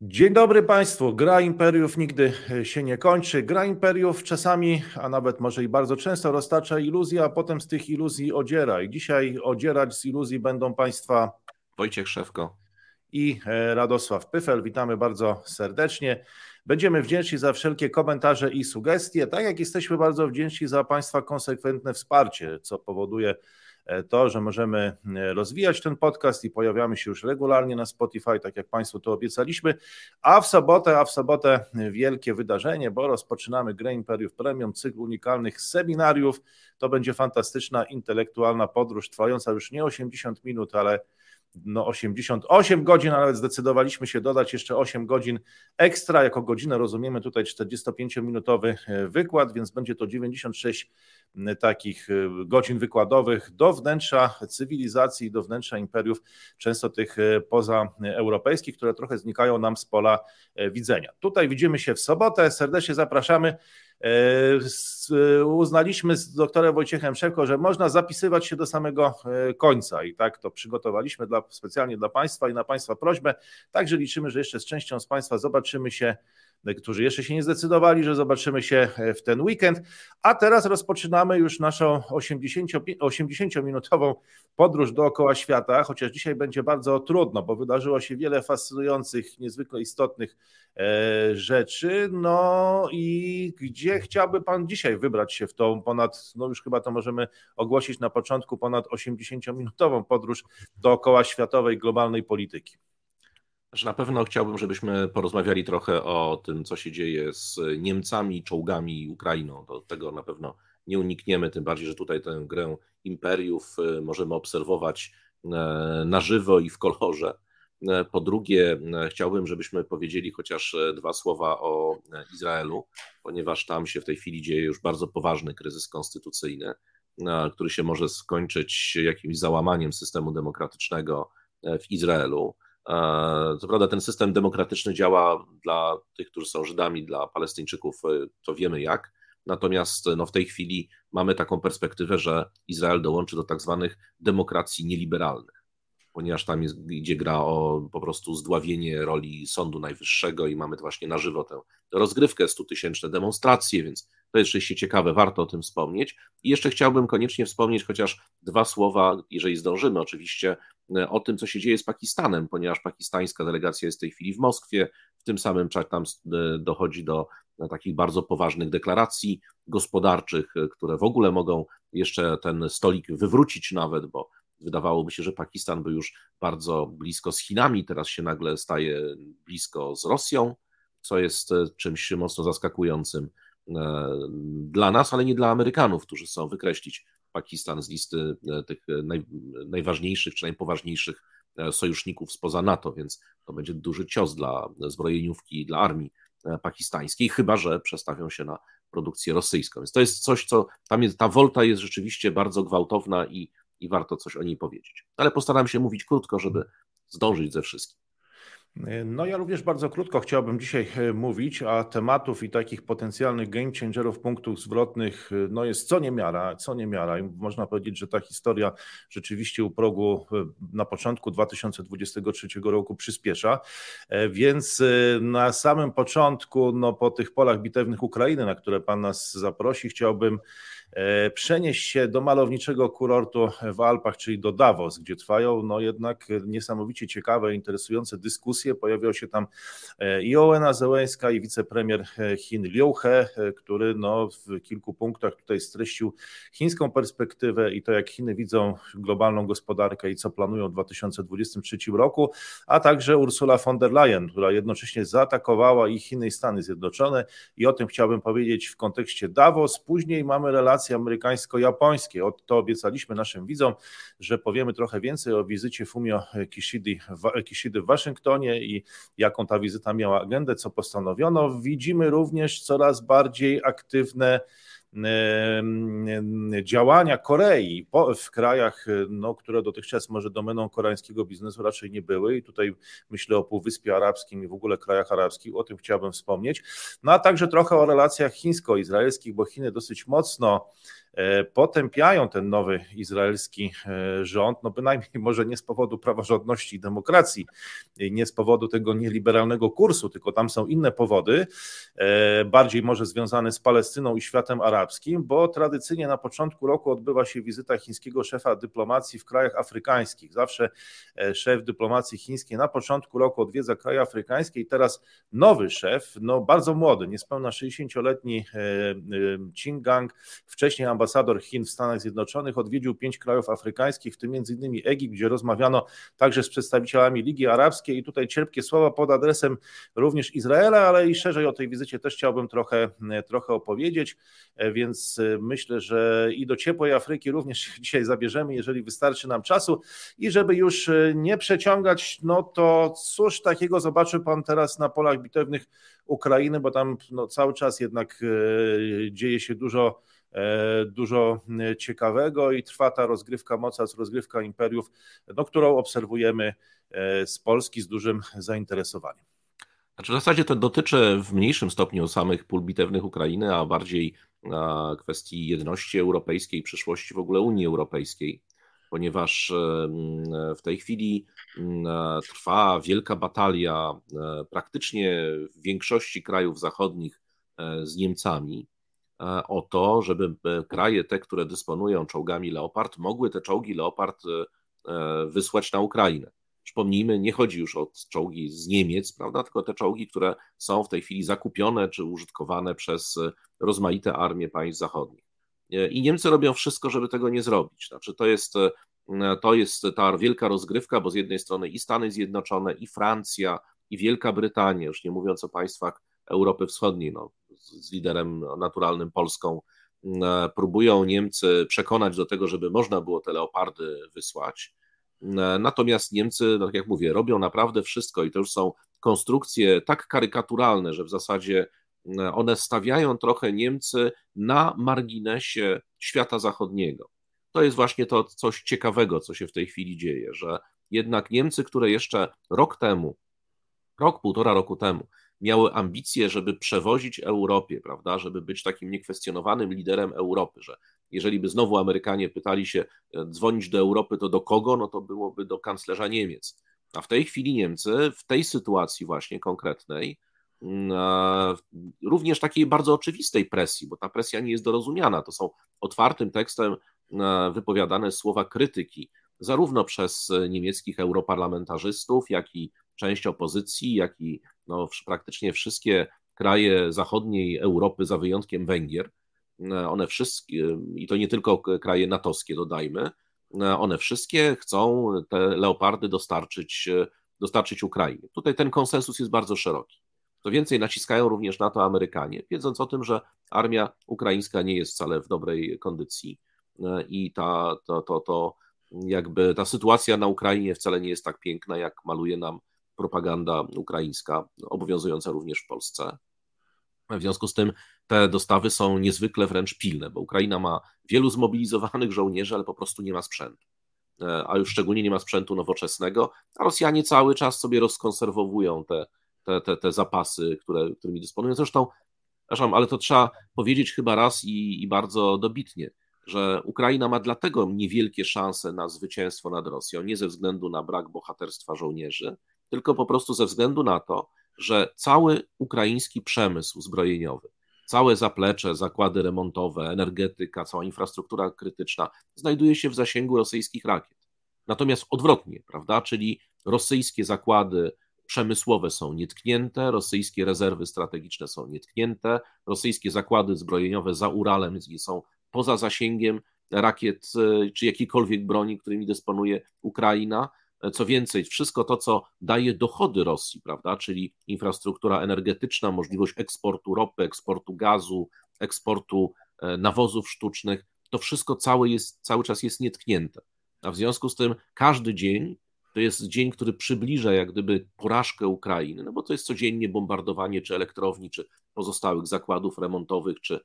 Dzień dobry Państwu. Gra imperiów nigdy się nie kończy. Gra imperiów czasami, a nawet może i bardzo często roztacza iluzja, a potem z tych iluzji odziera. I dzisiaj odzierać z iluzji będą Państwa Wojciech Szewko i e, Radosław Pyfel. Witamy bardzo serdecznie. Będziemy wdzięczni za wszelkie komentarze i sugestie, tak jak jesteśmy bardzo wdzięczni za Państwa konsekwentne wsparcie, co powoduje E, to, że możemy e, rozwijać ten podcast i pojawiamy się już regularnie na Spotify, tak jak Państwu to obiecaliśmy. A w sobotę, a w sobotę wielkie wydarzenie, bo rozpoczynamy Grę Imperiów Premium, cykl unikalnych seminariów. To będzie fantastyczna intelektualna podróż, trwająca już nie 80 minut, ale no 88 godzin, a nawet zdecydowaliśmy się dodać jeszcze 8 godzin ekstra. Jako godzinę rozumiemy tutaj 45-minutowy e, wykład, więc będzie to 96 takich e, godzin wykładowych do wnętrza cywilizacji, do wnętrza imperiów, często tych e, pozaeuropejskich, które trochę znikają nam z pola widzenia. Tutaj widzimy się w sobotę, serdecznie zapraszamy. E, uznaliśmy z doktorem Wojciechem Szewko, że można zapisywać się do samego e, końca i tak to przygotowaliśmy dla, specjalnie dla Państwa i na Państwa prośbę. Także liczymy, że jeszcze z częścią z Państwa zobaczymy się którzy jeszcze się nie zdecydowali, że zobaczymy się e, w ten weekend. A teraz rozpoczynamy już naszą 80-minutową podróż dookoła świata, chociaż dzisiaj będzie bardzo trudno, bo wydarzyło się wiele fascynujących, niezwykle istotnych e, rzeczy. No i gdzie chciałby Pan dzisiaj wybrać się w tą ponad, no już chyba to możemy ogłosić na początku, ponad 80-minutową podróż dookoła światowej globalnej polityki? Na pewno chciałbym, żebyśmy porozmawiali trochę o tym, co się dzieje z Niemcami, czołgami i Ukrainą. Do tego na pewno nie unikniemy, tym bardziej, że tutaj tę grę imperiów y, możemy obserwować e, na żywo i w kolorze. E, po drugie, e, chciałbym, żebyśmy powiedzieli chociaż dwa słowa o Izraelu, ponieważ tam się w tej chwili dzieje już bardzo poważny kryzys konstytucyjny, który się może skończyć jakimś załamaniem systemu demokratycznego w Izraelu. E, co prawda ten system demokratyczny działa dla tych, którzy są Żydami, dla Palestyńczyków, e, to wiemy jak. Natomiast no, w tej chwili mamy taką perspektywę, że Izrael dołączy do tak zwanych demokracji nieliberalnych, ponieważ tam jest, gdzie gra o po prostu zdławienie roli Sądu Najwyższego i mamy właśnie na żywo tę rozgrywkę, 100-tysięczne demonstracje, więc to jest rzeczywiście ciekawe, warto o tym wspomnieć. I jeszcze chciałbym koniecznie wspomnieć chociaż dwa słowa, jeżeli zdążymy oczywiście, e, o tym, co się dzieje z Pakistanem, ponieważ pakistańska delegacja jest w tej chwili w Moskwie, w tym samym czasie tam e, dochodzi do e, takich bardzo poważnych deklaracji gospodarczych, które w ogóle mogą jeszcze ten stolik wywrócić nawet, bo wydawałoby się, że Pakistan był już bardzo blisko z Chinami, teraz się nagle staje blisko z Rosją, co jest czymś mocno zaskakującym. E, dla nas, ale nie dla Amerykanów, którzy chcą wykreślić Pakistan z listy e, tych e, naj, najważniejszych czy najpoważniejszych sojuszników spoza NATO, więc to będzie duży cios dla zbrojeniówki i dla armii pakistańskiej, chyba że przestawią się na produkcję rosyjską. Więc to jest coś, co tam jest, ta wolta jest rzeczywiście bardzo gwałtowna i, i warto coś o niej powiedzieć. Ale postaram się mówić krótko, żeby zdążyć ze wszystkim. No ja również bardzo krótko chciałbym dzisiaj e, mówić, a tematów i takich potencjalnych game changerów, punktów zwrotnych, e, no jest co niemiara, co niemiara. I można powiedzieć, że ta historia rzeczywiście u progu e, na początku 2023 roku przyspiesza, więc na samym początku, no po tych polach bitewnych Ukrainy, na które Pan nas zaprosi, chciałbym przenieść się do malowniczego kurortu w Alpach, czyli do Davos, gdzie trwają no jednak niesamowicie ciekawe, interesujące dyskusje. Pojawiał się tam e, i Ołena Zełęska i wicepremier e, Chin Liu He, który no w kilku punktach tutaj streścił chińską perspektywę i to jak Chiny widzą globalną gospodarkę i co planują w 2023 roku, a także Ursula von der Leyen, która jednocześnie zaatakowała i Chiny i Stany Zjednoczone i o tym chciałbym powiedzieć w kontekście Davos. Później mamy relacje relacje amerykańsko-japońskie. To obiecaliśmy naszym widzom, że powiemy trochę więcej o wizycie Fumio Kishidi w, Kishidy w Waszyngtonie i jaką ta wizyta miała agendę, co postanowiono. Widzimy również coraz bardziej aktywne działania Korei w krajach, no, które dotychczas może domeną koreańskiego biznesu raczej nie były. I tutaj myślę o Półwyspie Arabskim i w ogóle krajach arabskich, o tym chciałbym wspomnieć, no a także trochę o relacjach chińsko-izraelskich, bo Chiny dosyć mocno e, potępiają ten nowy izraelski rząd, no bynajmniej może nie z powodu praworządności i demokracji, nie z powodu tego nieliberalnego kursu, tylko tam są inne powody, bardziej może związane z Palestyną i światem arabskim, bo tradycyjnie na początku roku odbywa się wizyta chińskiego szefa dyplomacji w krajach afrykańskich. Zawsze szef dyplomacji chińskiej na początku roku odwiedza kraje afrykańskie i teraz nowy szef, no bardzo młody, niespełna 60-letni Qin Gang, wcześniej ambasador Chin w Stanach Zjednoczonych, odwiedził pięć krajów afrykańskich, w tym m.in. Egipt, gdzie rozmawiano także z przedstawicielami Ligi Arabskiej i tutaj cierpkie słowa pod adresem również Izraela, ale i szerzej o tej wizycie też chciałbym trochę, trochę opowiedzieć, więc myślę, że i do ciepłej Afryki również dzisiaj zabierzemy, jeżeli wystarczy nam czasu i żeby już nie przeciągać, no to cóż takiego zobaczył Pan teraz na polach bitewnych Ukrainy, bo tam no, cały czas jednak dzieje się dużo dużo ciekawego i trwa ta rozgrywka mocarstw, rozgrywka imperiów, no, którą obserwujemy z Polski z dużym zainteresowaniem. Znaczy w zasadzie to dotyczy w mniejszym stopniu samych pól bitewnych Ukrainy, a bardziej kwestii jedności europejskiej, przyszłości w ogóle Unii Europejskiej, ponieważ w tej chwili trwa wielka batalia e, praktycznie w większości krajów zachodnich e, z Niemcami e, o to, żeby kraje te, które dysponują czołgami Leopard, mogły te czołgi Leopard wysłać na Ukrainę. Przypomnijmy, nie chodzi już o czołgi z Niemiec, prawda, tylko te czołgi, które są w tej chwili zakupione czy użytkowane przez rozmaite armie państw zachodnich. I Niemcy robią wszystko, żeby tego nie zrobić. Znaczy, to jest, to jest ta wielka rozgrywka, bo z jednej strony i Stany Zjednoczone, i Francja, i Wielka Brytania, już nie mówiąc o państwach Europy Wschodniej, no, z liderem naturalnym Polską, próbują Niemcy przekonać do tego, żeby można było te leopardy wysłać. Natomiast Niemcy, no tak jak mówię, robią naprawdę wszystko i to już są konstrukcje tak karykaturalne, że w zasadzie one stawiają trochę Niemcy na marginesie świata zachodniego. To jest właśnie to coś ciekawego, co się w tej chwili dzieje, że jednak Niemcy, które jeszcze rok temu, rok, półtora roku temu, miały ambicje, żeby przewozić Europie, prawda, żeby być takim niekwestionowanym liderem Europy, że jeżeli by znowu Amerykanie pytali się e, dzwonić do Europy, to do kogo, no to byłoby do kanclerza Niemiec. A w tej chwili Niemcy w tej sytuacji właśnie konkretnej, mm, również takiej bardzo oczywistej presji, bo ta presja nie jest dorozumiana, to są otwartym tekstem wypowiadane słowa krytyki, zarówno przez niemieckich europarlamentarzystów, jak i część opozycji, jak i no, praktycznie wszystkie kraje zachodniej Europy, za wyjątkiem Węgier, E, one wszystkie, i to nie tylko kraje natowskie, dodajmy, e, one wszystkie chcą te leopardy dostarczyć, e, dostarczyć Ukrainie. Tutaj ten konsensus jest bardzo szeroki. Co więcej, naciskają również na to Amerykanie, wiedząc o tym, że armia ukraińska nie jest wcale w dobrej kondycji i ta, to, to, to jakby ta sytuacja na Ukrainie wcale nie jest tak piękna, jak maluje nam propaganda ukraińska, obowiązująca również w Polsce. W związku z tym te dostawy są niezwykle wręcz pilne, bo Ukraina ma wielu zmobilizowanych żołnierzy, ale po prostu nie ma sprzętu. E, a już szczególnie nie ma sprzętu nowoczesnego, a Rosjanie cały czas sobie rozkonserwowują te, te, te, te zapasy, które, którymi dysponują. Zresztą, przepraszam, ale to trzeba powiedzieć chyba raz i, i bardzo dobitnie, że Ukraina ma dlatego niewielkie szanse na zwycięstwo nad Rosją, nie ze względu na brak bohaterstwa żołnierzy, tylko po prostu ze względu na to, że cały ukraiński przemysł zbrojeniowy, całe zaplecze, zakłady remontowe, energetyka, cała infrastruktura krytyczna znajduje się w zasięgu rosyjskich rakiet. Natomiast odwrotnie, prawda, czyli rosyjskie zakłady przemysłowe są nietknięte, rosyjskie rezerwy strategiczne są nietknięte, rosyjskie zakłady zbrojeniowe za Uralem są poza zasięgiem rakiet e, czy jakiejkolwiek broni, którymi dysponuje Ukraina. Co więcej, wszystko to, co daje dochody Rosji, prawda, czyli infrastruktura energetyczna, możliwość eksportu ropy, eksportu gazu, eksportu e, nawozów sztucznych, to wszystko cały, jest, cały czas jest nietknięte. A w związku z tym każdy dzień to jest dzień, który przybliża jak gdyby porażkę Ukrainy, no bo to jest codziennie bombardowanie czy elektrowni, czy pozostałych zakładów remontowych, czy, e,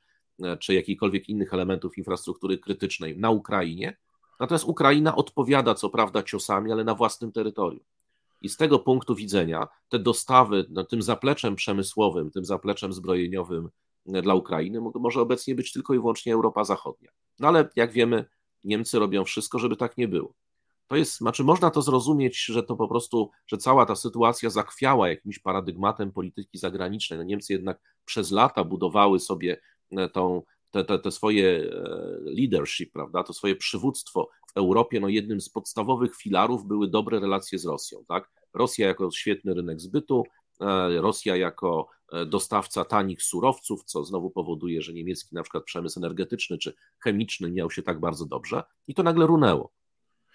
czy jakichkolwiek innych elementów infrastruktury krytycznej na Ukrainie, Natomiast Ukraina odpowiada co prawda ciosami, ale na własnym terytorium. I z tego punktu widzenia te dostawy no, tym zapleczem przemysłowym, tym zapleczem zbrojeniowym dla Ukrainy może obecnie być tylko i wyłącznie Europa Zachodnia. No ale jak wiemy, Niemcy robią wszystko, żeby tak nie było. To jest, znaczy można to zrozumieć, że to po prostu, że cała ta sytuacja zachwiała jakimś paradygmatem polityki zagranicznej. No Niemcy jednak przez lata budowały sobie e, tą, te, te, te swoje e, leadership, prawda, to swoje przywództwo w Europie. No jednym z podstawowych filarów były dobre relacje z Rosją, tak? Rosja jako świetny rynek zbytu, e, Rosja jako dostawca tanich surowców, co znowu powoduje, że niemiecki na przykład przemysł energetyczny czy chemiczny miał się tak bardzo dobrze i to nagle runęło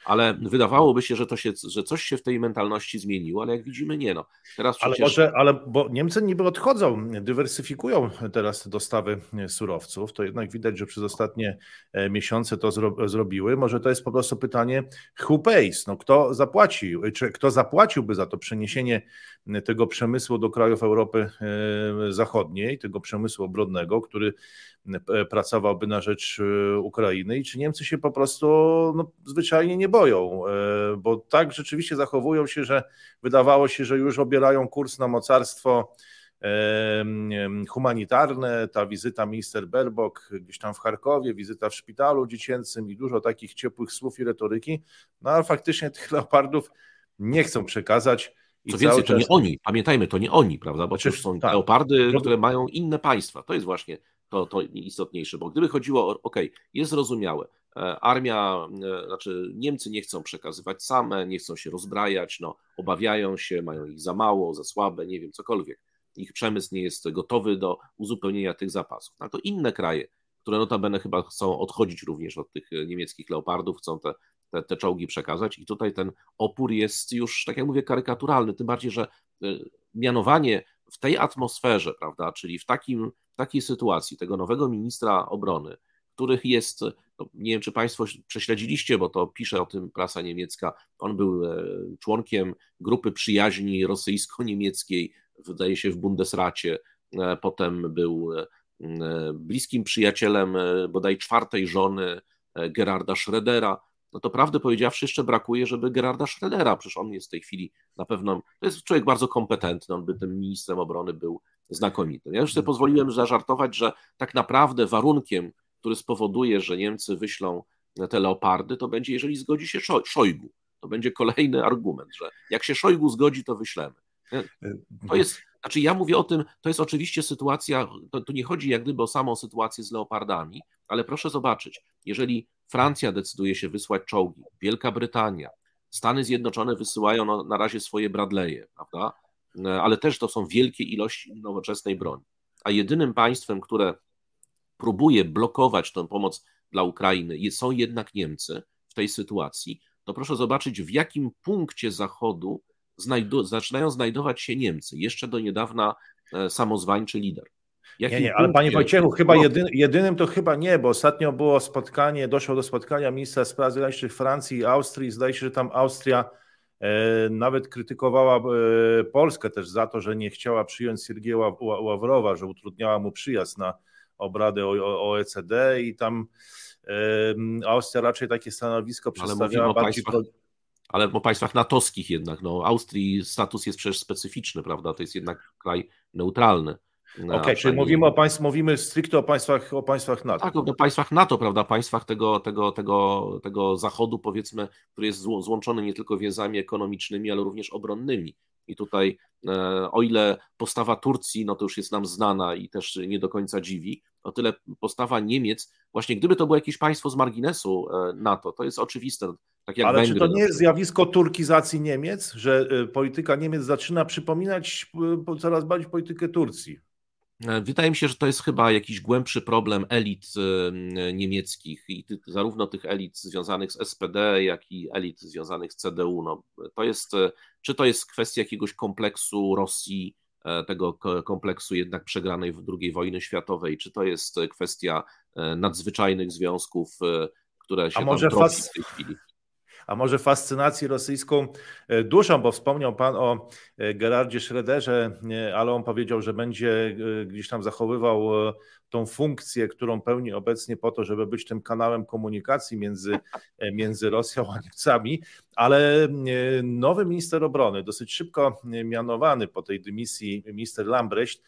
ale wydawałoby się, że, to się, że coś się w tej mentalności zmieniło, ale jak widzimy, nie. No. Teraz przecież... Ale może, ale bo Niemcy niby odchodzą, dywersyfikują teraz dostawy surowców, to jednak widać, że przez ostatnie e, miesiące to zro, zrobiły. Może to jest po prostu pytanie who pays, no kto zapłacił, czy kto zapłaciłby za to przeniesienie tego przemysłu do krajów Europy e, Zachodniej, tego przemysłu obronnego, który e, pracowałby na rzecz Ukrainy i czy Niemcy się po prostu no, zwyczajnie nie boją, e, bo tak rzeczywiście zachowują się, że wydawało się, że już obierają kurs na mocarstwo e, humanitarne, ta wizyta minister Berbok gdzieś tam w Charkowie, wizyta w szpitalu dziecięcym i dużo takich ciepłych słów i retoryki, no ale faktycznie tych leopardów nie chcą przekazać. I Co więcej, czas... to nie oni, pamiętajmy, to nie oni, prawda, bo to są tak. leopardy, które mają inne państwa, to jest właśnie to, to istotniejsze, bo gdyby chodziło o, ok, jest zrozumiałe, E, armia, e, znaczy Niemcy nie chcą przekazywać same, nie chcą się rozbrajać, no, obawiają się, mają ich za mało, za słabe, nie wiem, cokolwiek. Ich przemysł nie jest gotowy do uzupełnienia tych zapasów. No to inne kraje, które notabene chyba chcą odchodzić również od tych niemieckich leopardów, chcą te, te, te czołgi przekazać i tutaj ten opór jest już, tak jak mówię, karykaturalny, tym bardziej, że e, mianowanie w tej atmosferze, prawda, czyli w takim, takiej sytuacji tego nowego ministra obrony, których jest, no nie wiem czy Państwo prześledziliście, bo to pisze o tym prasa niemiecka, on był e, członkiem grupy przyjaźni rosyjsko-niemieckiej, wydaje się w Bundesracie, e, potem był e, bliskim przyjacielem bodaj czwartej żony Gerarda Schrödera, no to prawdę powiedziawszy jeszcze brakuje, żeby Gerarda Schrödera, przecież on jest w tej chwili na pewno, to jest człowiek bardzo kompetentny, on by tym ministrem obrony był znakomity. Ja już sobie pozwoliłem zażartować, że tak naprawdę warunkiem który spowoduje, że Niemcy wyślą te leopardy, to będzie, jeżeli zgodzi się Szojgu. To będzie kolejny argument, że jak się Szojgu zgodzi, to wyślemy. To jest, znaczy ja mówię o tym, to jest oczywiście sytuacja, to, to nie chodzi jak gdyby o samą sytuację z leopardami, ale proszę zobaczyć, jeżeli Francja decyduje się wysłać czołgi, Wielka Brytania, Stany Zjednoczone wysyłają na razie swoje Bradley'e, prawda? Ale też to są wielkie ilości nowoczesnej broni. A jedynym państwem, które próbuje blokować tę pomoc dla Ukrainy, są jednak Niemcy w tej sytuacji, to proszę zobaczyć, w jakim punkcie Zachodu znajdu zaczynają znajdować się Niemcy. Jeszcze do niedawna e, samozwańczy lider. Jakim nie, nie, ale panie Wojciechu, chyba jedyn, jedynym to chyba nie, bo ostatnio było spotkanie, doszło do spotkania ministra spraw zagranicznych Francji i Austrii. Zdaje się, że tam Austria e, nawet krytykowała e, Polskę też za to, że nie chciała przyjąć Siergieja Ławrowa, że utrudniała mu przyjazd na, obrady OECD i tam Austria raczej takie stanowisko przedstawiała bardziej... Ale o państwach natowskich jednak, no Austrii status jest przecież specyficzny, prawda, to jest jednak kraj neutralny. Okej, okay, czyli mówimy o państw, mówimy stricte o państwach, o państwach NATO. Tak, o państwach NATO, prawda, państwach tego, tego, tego, tego zachodu, powiedzmy, który jest złączony nie tylko więzami ekonomicznymi, ale również obronnymi. I tutaj, e, o ile postawa Turcji, no to już jest nam znana i też nie do końca dziwi, o tyle postawa Niemiec, właśnie gdyby to było jakieś państwo z marginesu e, NATO, to jest oczywiste. Tak jak Ale Węgry, czy to nie jest zjawisko turkizacji Niemiec, że e, polityka Niemiec zaczyna przypominać coraz bardziej politykę Turcji? Wydaje mi się, że to jest chyba jakiś głębszy problem elit niemieckich i zarówno tych elit związanych z SPD, jak i elit związanych z CDU. No, to jest czy to jest kwestia jakiegoś kompleksu Rosji, e, tego kompleksu jednak przegranej w II wojny światowej, czy to jest kwestia e, nadzwyczajnych związków, e, które się A może tam w tej chwili? A może fascynacji rosyjską duszą, bo wspomniał Pan o Gerardzie Schröderze, ale on powiedział, że będzie gdzieś tam zachowywał tą funkcję, którą pełni obecnie po to, żeby być tym kanałem komunikacji między, e, między Rosją a Niemcami, ale e, nowy minister obrony, dosyć szybko mianowany po tej dymisji minister Lambrecht,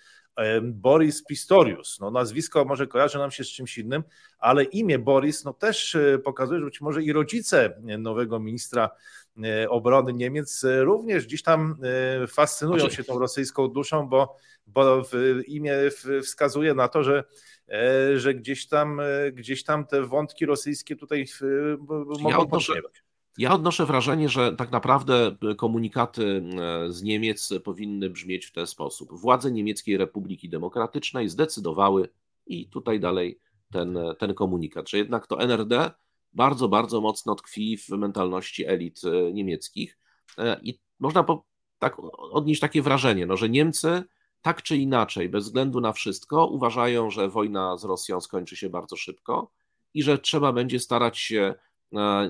Boris Pistorius. No, nazwisko może kojarzy nam się z czymś innym, ale imię Boris no, też pokazuje, że być może i rodzice nowego ministra obrony Niemiec również gdzieś tam fascynują się tą rosyjską duszą, bo, bo imię wskazuje na to, że E, że gdzieś tam, e, gdzieś tam te wątki rosyjskie tutaj mogą ja odnoszę, ja odnoszę wrażenie, że tak naprawdę komunikaty e, z Niemiec powinny brzmieć w ten sposób. Władze Niemieckiej Republiki Demokratycznej zdecydowały i tutaj dalej ten, ten komunikat, że jednak to NRD bardzo, bardzo mocno tkwi w mentalności elit niemieckich i można po, tak odnieść takie wrażenie, no, że Niemcy tak czy inaczej, bez względu na wszystko, uważają, że wojna z Rosją skończy się bardzo szybko i że trzeba będzie starać się e,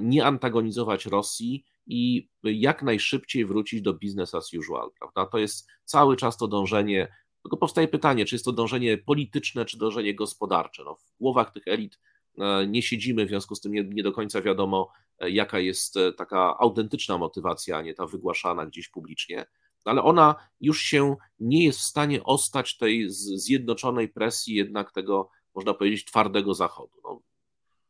nie antagonizować Rosji i jak najszybciej wrócić do business as usual, prawda? To jest cały czas to dążenie, tylko powstaje pytanie, czy jest to dążenie polityczne, czy dążenie gospodarcze. No, w głowach tych elit e, nie siedzimy, w związku z tym nie, nie do końca wiadomo, e, jaka jest taka autentyczna motywacja, a nie ta wygłaszana gdzieś publicznie ale ona już się nie jest w stanie ostać tej zjednoczonej presji jednak tego, można powiedzieć, twardego Zachodu. No,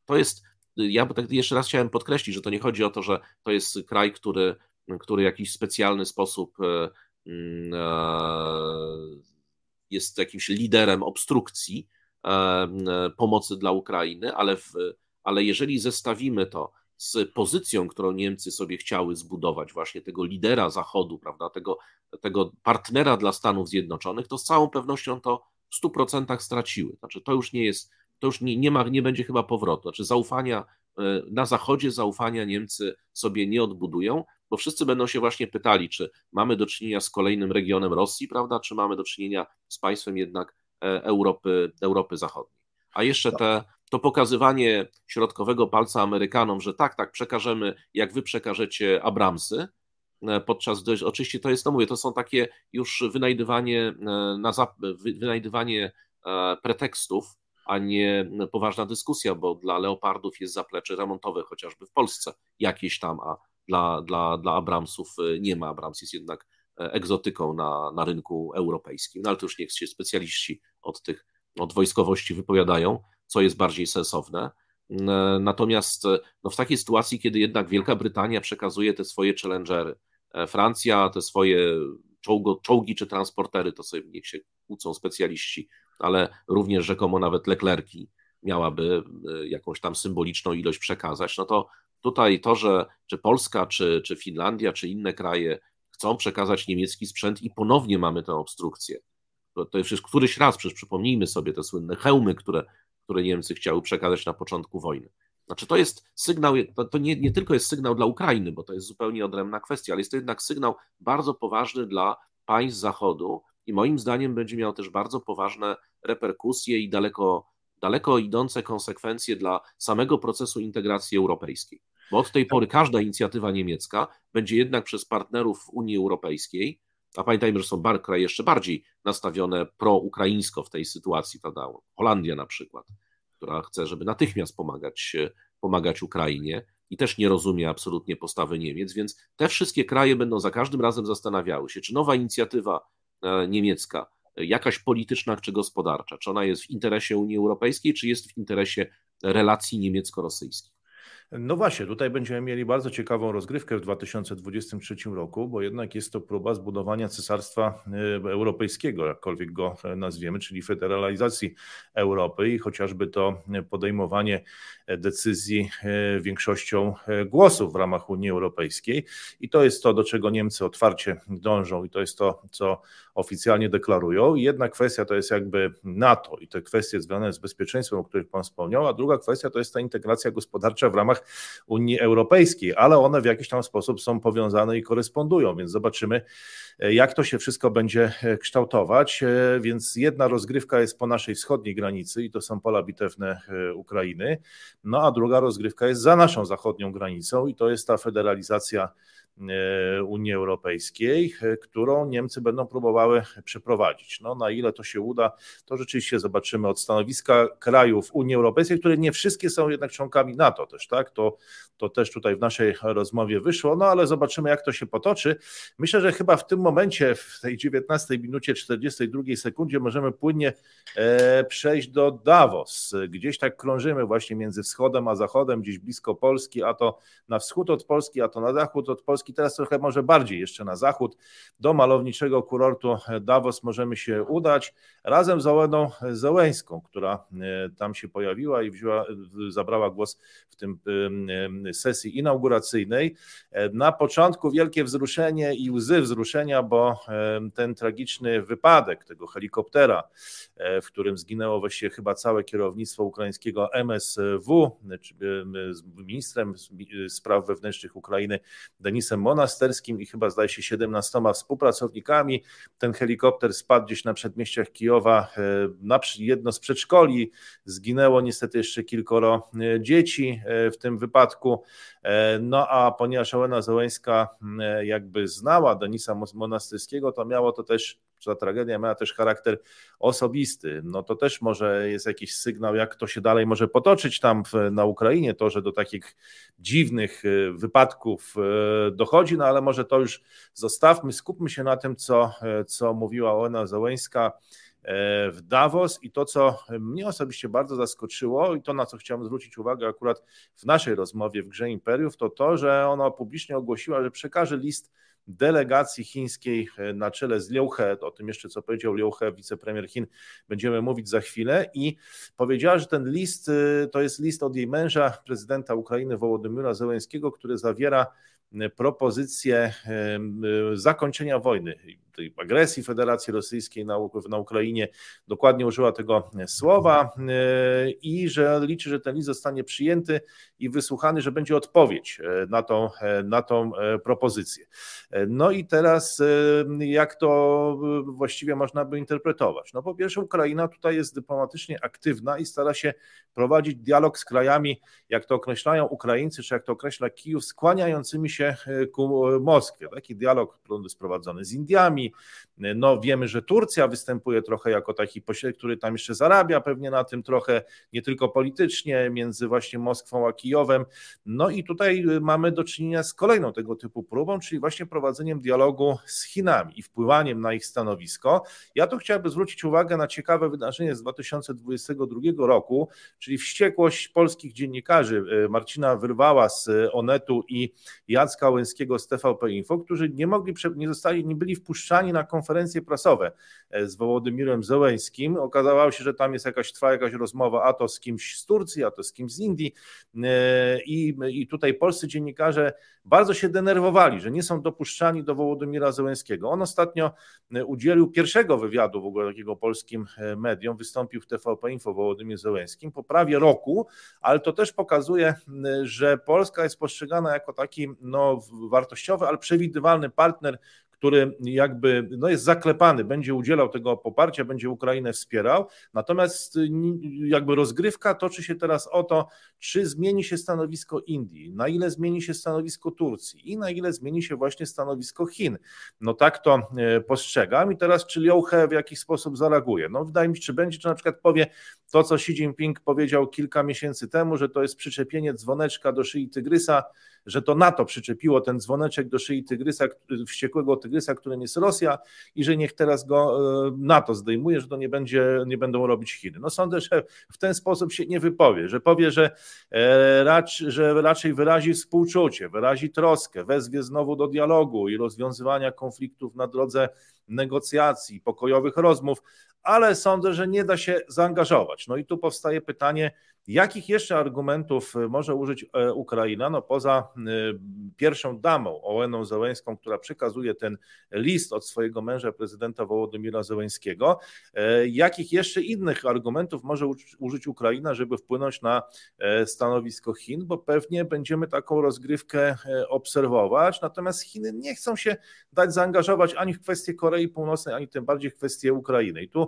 to jest, ja tak jeszcze raz chciałem podkreślić, że to nie chodzi o to, że to jest kraj, który, który w jakiś specjalny sposób e, mm, e, jest jakimś liderem obstrukcji e, pomocy dla Ukrainy, ale, w, ale jeżeli zestawimy to z pozycją, którą Niemcy sobie chciały zbudować, właśnie tego lidera Zachodu, prawda, tego, tego partnera dla Stanów Zjednoczonych, to z całą pewnością to w 100% straciły. Znaczy, to już nie jest, to już nie, nie, ma, nie będzie chyba powrotu. Znaczy, zaufania e, na Zachodzie, zaufania Niemcy sobie nie odbudują, bo wszyscy będą się właśnie pytali, czy mamy do czynienia z kolejnym regionem Rosji, prawda, czy mamy do czynienia z państwem jednak e, Europy, Europy Zachodniej. A jeszcze te to pokazywanie środkowego palca Amerykanom, że tak, tak, przekażemy, jak wy przekażecie Abramsy, e, podczas gdy oczywiście to jest, no mówię, to są takie już wynajdywanie, na, wynajdywanie pretekstów, a nie poważna dyskusja, bo dla Leopardów jest zaplecze remontowe chociażby w Polsce jakieś tam, a dla, dla, dla Abramsów nie ma. Abrams jest jednak egzotyką na, na rynku europejskim, no ale to już niech się specjaliści od tych, od wojskowości wypowiadają co jest bardziej sensowne. Natomiast no, w takiej sytuacji, kiedy jednak Wielka Brytania przekazuje te swoje challengery, e, Francja te swoje czołgo, czołgi czy transportery, to sobie niech się kłócą specjaliści, ale również rzekomo nawet Leclerki miałaby e, jakąś tam symboliczną ilość przekazać, no to tutaj to, że czy Polska, czy, czy Finlandia, czy inne kraje chcą przekazać niemiecki sprzęt i ponownie mamy tę obstrukcję. To, to jest któryś raz, przecież przypomnijmy sobie te słynne hełmy, które które Niemcy chciały przekazać na początku wojny. Znaczy, to jest sygnał, to nie, nie tylko jest sygnał dla Ukrainy, bo to jest zupełnie odrębna kwestia, ale jest to jednak sygnał bardzo poważny dla państw Zachodu i moim zdaniem będzie miał też bardzo poważne reperkusje i daleko, daleko idące konsekwencje dla samego procesu integracji europejskiej. Bo od tej pory każda inicjatywa niemiecka będzie jednak przez partnerów Unii Europejskiej a pamiętajmy, że są kraje jeszcze bardziej nastawione pro-ukraińsko w tej sytuacji, prawda? Holandia na przykład, która chce, żeby natychmiast pomagać, pomagać Ukrainie i też nie rozumie absolutnie postawy Niemiec, więc te wszystkie kraje będą za każdym razem zastanawiały się, czy nowa inicjatywa e, niemiecka, jakaś polityczna czy gospodarcza, czy ona jest w interesie Unii Europejskiej, czy jest w interesie relacji niemiecko-rosyjskich. No właśnie, tutaj będziemy mieli bardzo ciekawą rozgrywkę w 2023 roku, bo jednak jest to próba zbudowania cesarstwa e, europejskiego, jakkolwiek go e, nazwiemy, czyli federalizacji Europy i chociażby to podejmowanie decyzji e, większością głosów w ramach Unii Europejskiej. I to jest to, do czego Niemcy otwarcie dążą, i to jest to, co oficjalnie deklarują. Jedna kwestia to jest jakby NATO i te kwestie związane z bezpieczeństwem, o których Pan wspomniał, a druga kwestia to jest ta integracja gospodarcza w ramach Unii Europejskiej, ale one w jakiś tam sposób są powiązane i korespondują, więc zobaczymy, jak to się wszystko będzie kształtować. Więc jedna rozgrywka jest po naszej wschodniej granicy i to są pola bitewne Ukrainy, no a druga rozgrywka jest za naszą zachodnią granicą i to jest ta federalizacja Unii Europejskiej, którą Niemcy będą próbowały przeprowadzić. No, na ile to się uda, to rzeczywiście zobaczymy od stanowiska krajów Unii Europejskiej, które nie wszystkie są jednak członkami NATO też, tak? To, to też tutaj w naszej rozmowie wyszło, no ale zobaczymy, jak to się potoczy. Myślę, że chyba w tym momencie, w tej 19 minucie 42 sekundzie, możemy płynnie e, przejść do Davos. Gdzieś tak krążymy właśnie między wschodem a zachodem, gdzieś blisko Polski, a to na wschód od Polski, a to na zachód od Polski. Teraz trochę może bardziej jeszcze na zachód. Do malowniczego kurortu Davos możemy się udać razem z Oleną Zełęską, która e, tam się pojawiła i wzięła, zabrała głos w tym sesji inauguracyjnej. E, na początku wielkie wzruszenie i łzy wzruszenia, bo ten tragiczny wypadek tego helikoptera, e, w którym zginęło właściwie chyba całe kierownictwo ukraińskiego MSW, z ministrem spraw wewnętrznych Ukrainy Denisem Monasterskim i chyba zdaje się 17 współpracownikami. Ten helikopter spadł gdzieś na przedmieściach Kijowa, e, na jedno z przedszkoli. Zginęło niestety jeszcze kilkoro dzieci w tym wypadku. No a ponieważ Ołena Zełęńska jakby znała Denisa Monastyrskiego, to miało to też, ta tragedia miała też charakter osobisty. No to też może jest jakiś sygnał, jak to się dalej może potoczyć tam w, na Ukrainie, to, że do takich dziwnych e, wypadków e, dochodzi, no ale może to już zostawmy, skupmy się na tym, co, e, co mówiła Ołena Zełęńska w Davos i to, co mnie osobiście bardzo zaskoczyło i to, na co chciałem zwrócić uwagę akurat w naszej rozmowie w Grze Imperiów, to to, że ona publicznie ogłosiła, że przekaże list delegacji chińskiej na czele z Liu He, o tym jeszcze co powiedział Liu He, wicepremier Chin, będziemy mówić za chwilę. I powiedziała, że ten list y, to jest list od jej męża, prezydenta Ukrainy Wołodymyra Zełenskiego, który zawiera propozycję zakończenia wojny tej agresji Federacji Rosyjskiej na, na Ukrainie, dokładnie użyła tego słowa e, i że liczy, że ten list zostanie przyjęty i wysłuchany, że będzie odpowiedź e, na tą, e, na tą propozycję. No i teraz jak to właściwie można by interpretować? No po pierwsze Ukraina tutaj jest dyplomatycznie aktywna i stara się prowadzić dialog z krajami, jak to określają Ukraińcy, czy jak to określa Kijów, skłaniającymi się ku Moskwie. Taki dialog jest prowadzony z Indiami, no wiemy, że Turcja występuje trochę jako taki pośrednik, który tam jeszcze zarabia pewnie na tym trochę, nie tylko politycznie, między właśnie Moskwą a Kijowem. No i tutaj mamy do czynienia z kolejną tego typu próbą, czyli właśnie prowadzeniem dialogu z Chinami i wpływaniem na ich stanowisko. Ja tu chciałbym zwrócić uwagę na ciekawe wydarzenie z 2022 roku, czyli wściekłość polskich dziennikarzy Marcina Wyrwała z Onetu i Jacka Łęskiego z TVP Info, którzy nie mogli, nie zostali, nie byli wpuszczani na konferencje prasowe e, z Wołodymirem Zełęskim. Okazało się, że tam jest jakaś, trwa jakaś rozmowa, a to z kimś z Turcji, a to z kimś z Indii e, i, i tutaj polscy dziennikarze bardzo się denerwowali, że nie są dopuszczani do Wołodymira Zełęskiego. On ostatnio e, udzielił pierwszego wywiadu w ogóle takiego polskim mediom, wystąpił w TVP Info Wołodymir Zełęskim po prawie roku, ale to też pokazuje, że Polska jest postrzegana jako taki no, wartościowy, ale przewidywalny partner, który jakby no jest zaklepany, będzie udzielał tego poparcia, będzie Ukrainę wspierał. Natomiast jakby rozgrywka toczy się teraz o to, czy zmieni się stanowisko Indii, na ile zmieni się stanowisko Turcji i na ile zmieni się właśnie stanowisko Chin. No tak to y, postrzegam i teraz czy Liu He w jakiś sposób zareaguje. No wydaje mi się, czy będzie, czy na przykład powie to, co Xi Jinping powiedział kilka miesięcy temu, że to jest przyczepienie dzwoneczka do szyi tygrysa, że to NATO przyczepiło ten dzwoneczek do szyi tygrysa, wściekłego tygrysa, którym jest Rosja i że niech teraz go e, NATO zdejmuje, że to nie, będzie, nie będą robić Chiny. No sądzę, że w ten sposób się nie wypowie, że powie, że, e, racz, że raczej wyrazi współczucie, wyrazi troskę, wezwie znowu do dialogu i rozwiązywania konfliktów na drodze negocjacji, pokojowych rozmów, ale sądzę, że nie da się zaangażować. No i tu powstaje pytanie, Jakich jeszcze argumentów może użyć e, Ukraina? No poza y, pierwszą damą, Ołeną Zełęską, która przekazuje ten list od swojego męża, prezydenta Wołodymira Zełęskiego, e, jakich jeszcze innych argumentów może użyć Ukraina, żeby wpłynąć na e, stanowisko Chin? Bo pewnie będziemy taką rozgrywkę obserwować, natomiast Chiny nie chcą się dać zaangażować ani w kwestię Korei Północnej, ani tym bardziej kwestię Ukrainy. I tu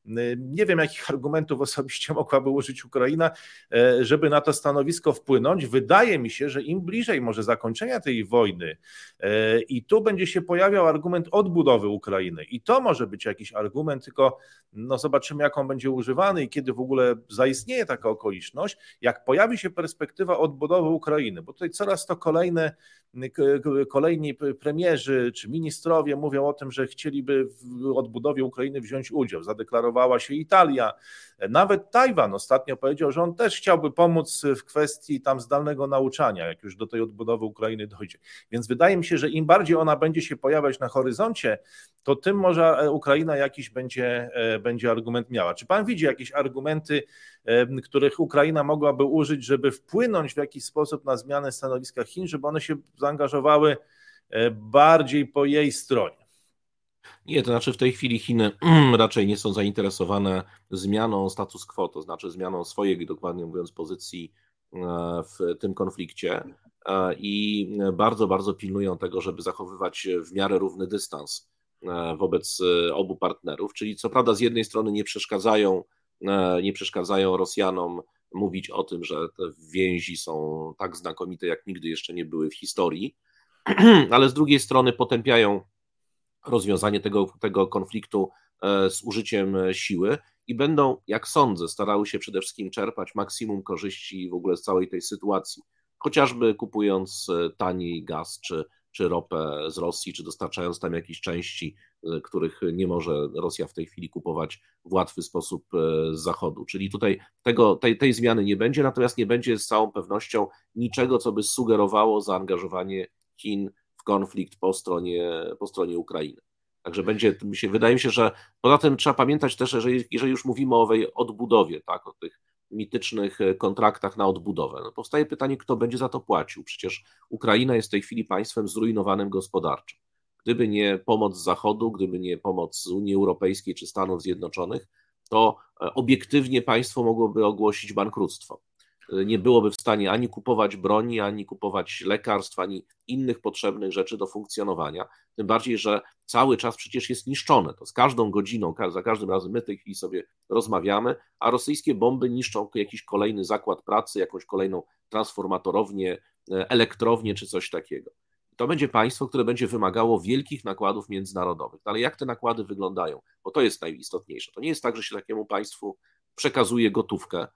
nie wiem, jakich argumentów osobiście mogłaby użyć Ukraina, e, żeby na to stanowisko wpłynąć. Wydaje mi się, że im bliżej może zakończenia tej wojny, e, i tu będzie się pojawiał argument odbudowy Ukrainy, i to może być jakiś argument, tylko no zobaczymy, jak on będzie używany i kiedy w ogóle zaistnieje taka okoliczność, jak pojawi się perspektywa odbudowy Ukrainy, bo tutaj coraz to kolejne kolejni premierzy czy ministrowie mówią o tym, że chcieliby w odbudowie Ukrainy wziąć udział. Zadeklarowała się Italia, nawet Tajwan ostatnio powiedział, że on też chciałby pomóc w kwestii tam zdalnego nauczania, jak już do tej odbudowy Ukrainy dojdzie. Więc wydaje mi się, że im bardziej ona będzie się pojawiać na horyzoncie, to tym może Ukraina jakiś będzie, e, będzie argument miała. Czy pan widzi jakieś argumenty, e, których Ukraina mogłaby użyć, żeby wpłynąć w jakiś sposób na zmianę stanowiska Chin, żeby one się zaangażowały e, bardziej po jej stronie? Nie, to znaczy w tej chwili Chiny raczej nie są zainteresowane zmianą status quo, to znaczy zmianą swojej, dokładnie mówiąc, pozycji e, w tym konflikcie e, i bardzo, bardzo pilnują tego, żeby zachowywać w miarę równy dystans e, wobec obu partnerów, czyli co prawda z jednej strony nie przeszkadzają, nie przeszkadzają Rosjanom mówić o tym, że te więzi są tak znakomite, jak nigdy jeszcze nie były w historii, ale z drugiej strony potępiają rozwiązanie tego, tego konfliktu e, z użyciem siły i będą, jak sądzę, starały się przede wszystkim czerpać maksimum korzyści w ogóle z całej tej sytuacji, chociażby kupując e, taniej gaz czy, czy ropę z Rosji, czy dostarczając tam jakieś części, e, których nie może Rosja w tej chwili kupować w łatwy sposób z Zachodu. Czyli tutaj tego, tej, tej zmiany nie będzie, natomiast nie będzie z całą pewnością niczego, co by sugerowało zaangażowanie Chin konflikt po stronie, po stronie Ukrainy. Także będzie, mi się, wydaje mi się, że poza tym trzeba pamiętać też, że jeżeli już mówimy o owej odbudowie, tak, o tych mitycznych e, kontraktach na odbudowę, no powstaje pytanie, kto będzie za to płacił. Przecież Ukraina jest w tej chwili państwem zrujnowanym gospodarczo. Gdyby nie pomoc z Zachodu, gdyby nie pomoc Unii Europejskiej czy Stanów Zjednoczonych, to e, obiektywnie państwo mogłoby ogłosić bankructwo nie byłoby w stanie ani kupować broni, ani kupować lekarstw, ani innych potrzebnych rzeczy do funkcjonowania. Tym bardziej, że cały czas przecież jest niszczone. To z każdą godziną, za każdym razem my w tej chwili sobie rozmawiamy, a rosyjskie bomby niszczą jakiś kolejny zakład pracy, jakąś kolejną transformatorownię, e, elektrownię czy coś takiego. To będzie państwo, które będzie wymagało wielkich nakładów międzynarodowych. Ale jak te nakłady wyglądają? Bo to jest najistotniejsze. To nie jest tak, że się takiemu państwu przekazuje gotówkę,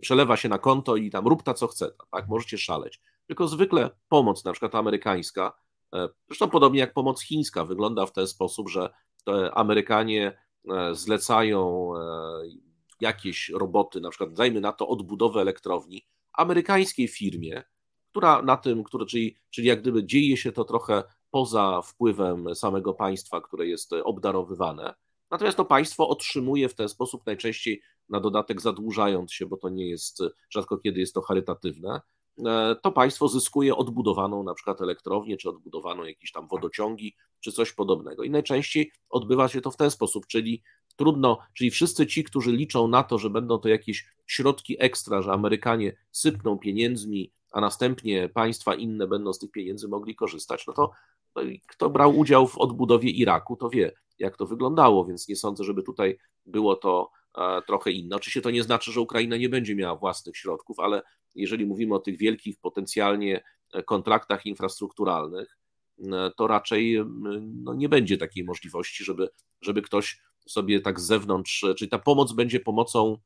przelewa się na konto i tam rób ta co chce, tak, możecie szaleć. Tylko zwykle pomoc, na przykład amerykańska, e, zresztą podobnie jak pomoc chińska, wygląda w ten sposób, że Amerykanie e, zlecają e, jakieś roboty, na przykład dajmy na to odbudowę elektrowni, amerykańskiej firmie, która na tym, który, czyli, czyli jak gdyby dzieje się to trochę poza wpływem samego państwa, które jest obdarowywane. Natomiast to państwo otrzymuje w ten sposób najczęściej na dodatek zadłużając się, bo to nie jest, rzadko kiedy jest to charytatywne, e, to państwo zyskuje odbudowaną na przykład elektrownię, czy odbudowaną jakieś tam wodociągi, czy coś podobnego. I najczęściej odbywa się to w ten sposób, czyli trudno, czyli wszyscy ci, którzy liczą na to, że będą to jakieś środki ekstra, że Amerykanie sypną pieniędzmi, a następnie państwa inne będą z tych pieniędzy mogli korzystać, no to no kto brał udział w odbudowie Iraku, to wie, jak to wyglądało, więc nie sądzę, żeby tutaj było to trochę inne. Oczywiście to nie znaczy, że Ukraina nie będzie miała własnych środków, ale jeżeli mówimy o tych wielkich potencjalnie e, kontraktach infrastrukturalnych, e, to raczej no, nie będzie takiej możliwości, żeby, żeby ktoś sobie tak z zewnątrz, czyli ta pomoc będzie pomocą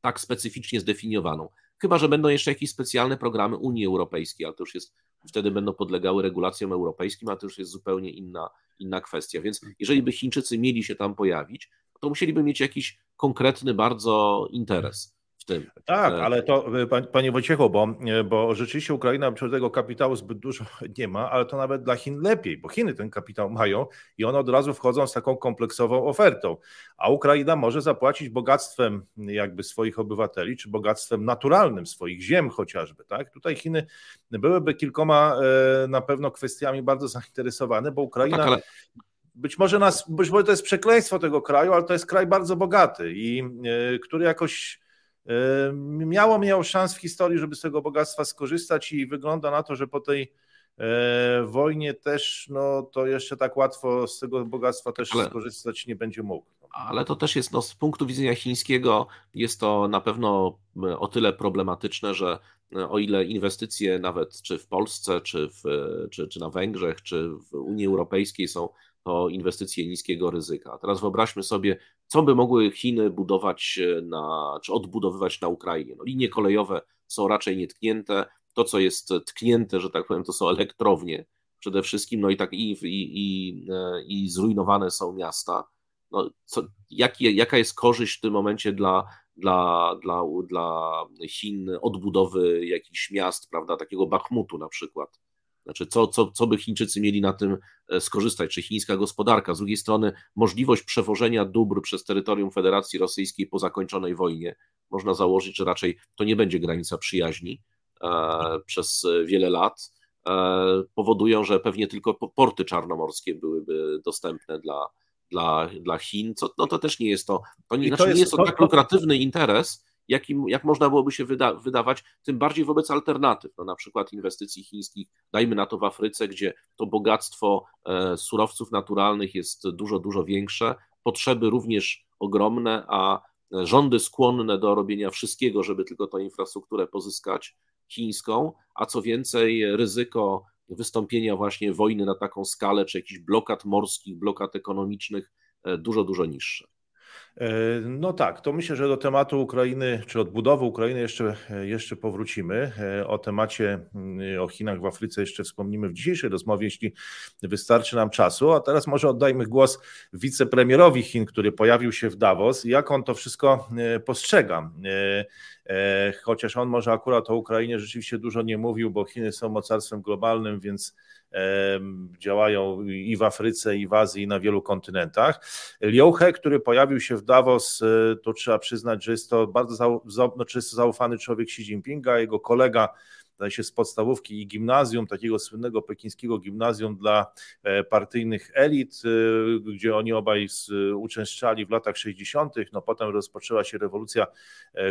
tak specyficznie zdefiniowaną. Chyba, że będą jeszcze jakieś specjalne programy Unii Europejskiej, ale to już jest, wtedy będą podlegały regulacjom europejskim, a to już jest zupełnie inna, inna kwestia. Więc jeżeli by Chińczycy mieli się tam pojawić, to musieliby mieć jakiś konkretny bardzo interes w tym. Tak, ale to panie Wojciechu, bo, bo rzeczywiście Ukraina tego kapitału zbyt dużo nie ma, ale to nawet dla Chin lepiej, bo Chiny ten kapitał mają i one od razu wchodzą z taką kompleksową ofertą, a Ukraina może zapłacić bogactwem jakby swoich obywateli, czy bogactwem naturalnym swoich ziem chociażby, tak? Tutaj Chiny byłyby kilkoma na pewno kwestiami bardzo zainteresowane, bo Ukraina no tak, ale być może, nas, być może to jest przekleństwo tego kraju, ale to jest kraj bardzo bogaty i y, który jakoś y, miało miał szans w historii, żeby z tego bogactwa skorzystać i wygląda na to, że po tej e, wojnie też, no to jeszcze tak łatwo z tego bogactwa też ale, skorzystać nie będzie mógł. Ale to też jest, no, z punktu widzenia chińskiego, jest to na pewno o tyle problematyczne, że o ile inwestycje nawet czy w Polsce, czy, w, czy, czy na Węgrzech, czy w Unii Europejskiej są to inwestycje niskiego ryzyka. Teraz wyobraźmy sobie, co by mogły Chiny budować na, czy odbudowywać na Ukrainie. No, linie kolejowe są raczej nietknięte. To, co jest tknięte, że tak powiem, to są elektrownie przede wszystkim, no i tak i, i, i, i zrujnowane są miasta. No, co, jak, jaka jest korzyść w tym momencie dla, dla, dla, dla Chin odbudowy jakichś miast, prawda, takiego Bachmutu na przykład? Znaczy, co, co, co by Chińczycy mieli na tym e, skorzystać, czy chińska gospodarka? Z drugiej strony, możliwość przewożenia dóbr przez terytorium Federacji Rosyjskiej po zakończonej wojnie, można założyć, że raczej to nie będzie granica przyjaźni e, przez wiele lat, e, powodują, że pewnie tylko porty czarnomorskie byłyby dostępne dla, dla, dla Chin. Co, no to też nie jest to, to nie, znaczy, to jest, nie jest to, to tak lukratywny interes, jakim, jak można byłoby się wyda, wydawać, tym bardziej wobec alternatyw, no na przykład inwestycji chińskich, dajmy na to w Afryce, gdzie to bogactwo e, surowców naturalnych jest dużo, dużo większe, potrzeby również ogromne, a rządy skłonne do robienia wszystkiego, żeby tylko tę infrastrukturę pozyskać chińską, a co więcej, ryzyko wystąpienia właśnie wojny na taką skalę, czy jakichś blokad morskich, blokad ekonomicznych e, dużo, dużo niższe. E, no tak, to myślę, że do tematu Ukrainy, czy odbudowy Ukrainy jeszcze, jeszcze powrócimy. E, o temacie mm, o Chinach w Afryce jeszcze wspomnimy w dzisiejszej rozmowie, jeśli wystarczy nam czasu. A teraz może oddajmy głos wicepremierowi Chin, który pojawił się w Davos. Jak on to wszystko e, postrzega? Chociaż on może akurat o Ukrainie rzeczywiście dużo nie mówił, bo Chiny są mocarstwem globalnym, więc działają i w Afryce, i w Azji, i na wielu kontynentach. Liu He, który pojawił się w Davos, e, to trzeba przyznać, że jest to bardzo no, czysto zaufany człowiek Xi Jinpinga, jego kolega zdaje się z podstawówki i gimnazjum, takiego słynnego pekińskiego gimnazjum dla e, partyjnych elit, e, gdzie oni obaj uczęszczali w latach 60., no potem rozpoczęła się rewolucja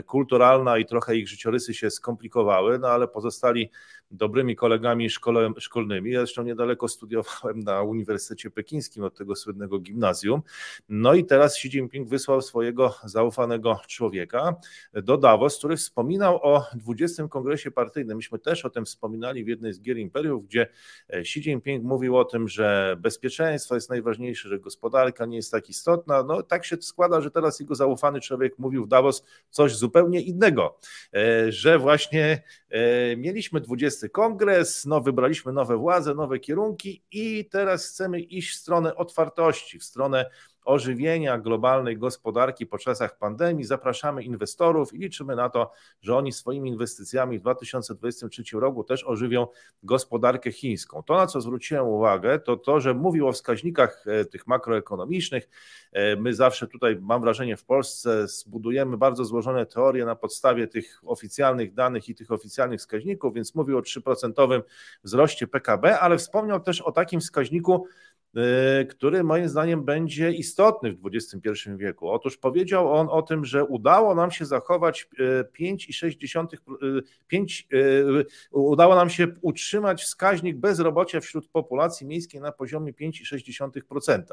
kulturalna i trochę ich życiorysy się skomplikowały, no ale pozostali dobrymi kolegami szkole, szkolnymi. Ja zresztą niedaleko studiowałem na Uniwersytecie Pekińskim od tego słynnego gimnazjum. No i teraz Xi Jinping wysłał swojego zaufanego człowieka do Davos, który wspominał o 20. kongresie partyjnym. Myśmy też o tym wspominali w jednej z gier imperiów, gdzie Xi Jinping mówił o tym, że bezpieczeństwo jest najważniejsze, że gospodarka nie jest tak istotna. No tak się składa, że teraz jego zaufany człowiek mówił w Davos coś zupełnie innego, e, że właśnie e, mieliśmy 20 kongres, no, wybraliśmy nowe władze, nowe kierunki i teraz chcemy iść w stronę otwartości, w stronę ożywienia globalnej gospodarki po czasach pandemii. Zapraszamy inwestorów i liczymy na to, że oni swoimi inwestycjami w 2023 roku też ożywią gospodarkę chińską. To, na co zwróciłem uwagę, to to, że mówił o wskaźnikach e, tych makroekonomicznych. E, my zawsze tutaj, mam wrażenie, w Polsce zbudujemy bardzo złożone teorie na podstawie tych oficjalnych danych i tych oficjalnych wskaźników, więc mówił o 3% wzroście PKB, ale wspomniał też o takim wskaźniku, Y, który moim zdaniem będzie istotny w XXI wieku. Otóż powiedział on o tym, że udało nam się zachować 5,6 y, 5, y, udało nam się utrzymać wskaźnik bezrobocia wśród populacji miejskiej na poziomie 5,6%.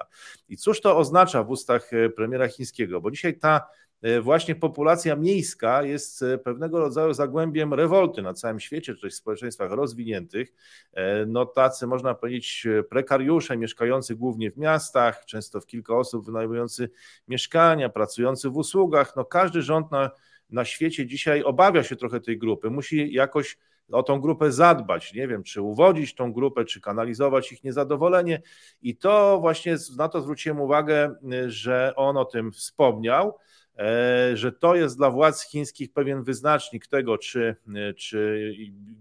I cóż to oznacza w ustach premiera chińskiego? Bo dzisiaj ta E, właśnie populacja miejska jest e, pewnego rodzaju zagłębiem rewolty na całym świecie, czy też w społeczeństwach rozwiniętych. E, no tacy, można powiedzieć, prekariusze mieszkający głównie w miastach, często w kilka osób wynajmujący mieszkania, pracujący w usługach. No każdy rząd na, na świecie dzisiaj obawia się trochę tej grupy, musi jakoś o tą grupę zadbać, nie wiem, czy uwodzić tą grupę, czy kanalizować ich niezadowolenie. I to właśnie na to zwróciłem uwagę, że on o tym wspomniał. E, że to jest dla władz chińskich pewien wyznacznik tego, czy, e, czy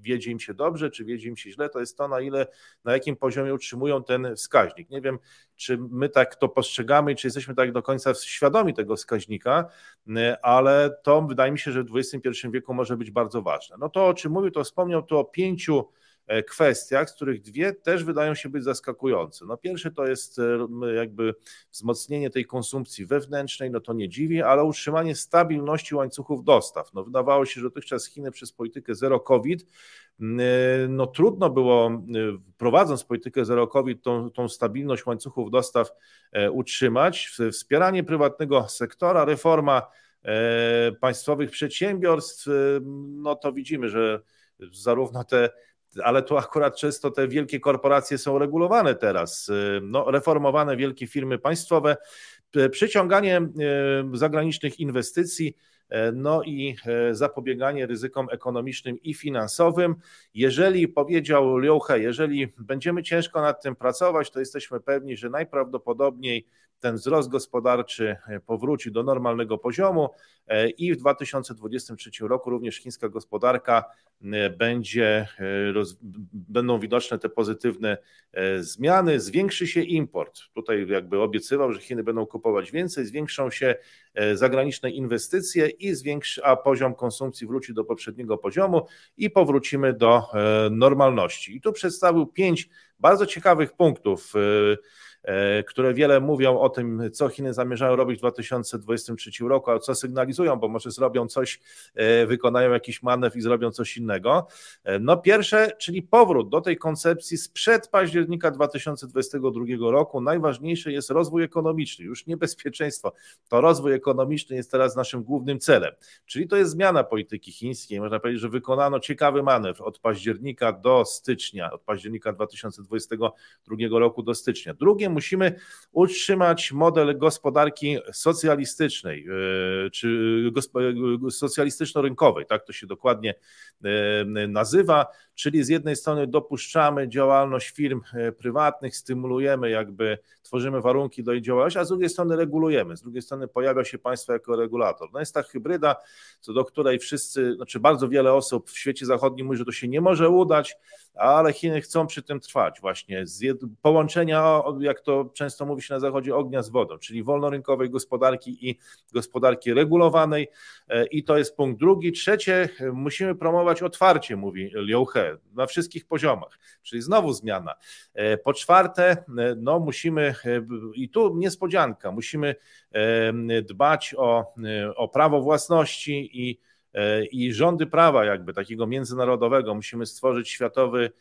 wiedzie im się dobrze, czy wiedzie im się źle, to jest to, na ile, na jakim poziomie utrzymują ten wskaźnik. Nie wiem, czy my tak to postrzegamy i czy jesteśmy tak do końca świadomi tego wskaźnika, e, ale to wydaje mi się, że w XXI wieku może być bardzo ważne. No to, o czym mówił, to wspomniał tu o pięciu kwestiach, z których dwie też wydają się być zaskakujące. No pierwsze to jest jakby wzmocnienie tej konsumpcji wewnętrznej, no to nie dziwi, ale utrzymanie stabilności łańcuchów dostaw. No wydawało się, że dotychczas Chiny przez politykę zero COVID no trudno było, prowadząc politykę zero COVID, tą, tą stabilność łańcuchów dostaw utrzymać. Wspieranie prywatnego sektora, reforma E, państwowych przedsiębiorstw, e, no to widzimy, że zarówno te ale tu akurat często te wielkie korporacje są regulowane teraz. E, no, reformowane wielkie firmy państwowe, przyciąganie zagranicznych inwestycji, no i zapobieganie ryzykom ekonomicznym i finansowym. Jeżeli powiedział Liu He, jeżeli będziemy ciężko nad tym pracować, to jesteśmy pewni, że najprawdopodobniej ten wzrost gospodarczy e, powróci do normalnego poziomu e, i w 2023 roku również chińska gospodarka e, będzie, będą widoczne te pozytywne zmiany, zwiększy się import. Tutaj jakby obiecywał, że Chiny będą kupować więcej, zwiększą się zagraniczne inwestycje i zwiększy, a poziom konsumpcji wróci do poprzedniego poziomu i powrócimy do normalności. I tu przedstawił pięć bardzo ciekawych punktów które wiele mówią o tym, co Chiny zamierzają robić w 2023 roku, a co sygnalizują, bo może zrobią coś, e, wykonają jakiś manewr i zrobią coś innego. E, no pierwsze, czyli powrót do tej koncepcji sprzed października 2022 roku. Najważniejszy jest rozwój ekonomiczny, już nie bezpieczeństwo. To rozwój ekonomiczny jest teraz naszym głównym celem. Czyli to jest zmiana polityki chińskiej. Można powiedzieć, że wykonano ciekawy manewr od października do stycznia, od października 2022 roku do stycznia. Drugie musimy utrzymać model gospodarki socjalistycznej, e, czy socjalistyczno-rynkowej, tak to się dokładnie e, nazywa, czyli z jednej strony dopuszczamy działalność firm e, prywatnych, stymulujemy jakby, tworzymy warunki do jej działalności, a z drugiej strony regulujemy, z drugiej strony pojawia się państwo jako regulator. No jest ta hybryda, co do której wszyscy, znaczy bardzo wiele osób w świecie zachodnim mówi, że to się nie może udać, ale Chiny chcą przy tym trwać właśnie, z połączenia, jak to często mówi się na zachodzie, ognia z wodą, czyli wolnorynkowej gospodarki i gospodarki regulowanej e, i to jest punkt drugi. Trzecie, musimy promować otwarcie, mówi Liu He, na wszystkich poziomach, czyli znowu zmiana. E, po czwarte, e, no musimy, i tu niespodzianka, musimy dbać o, o prawo własności i i rządy prawa, jakby takiego międzynarodowego, musimy stworzyć światowy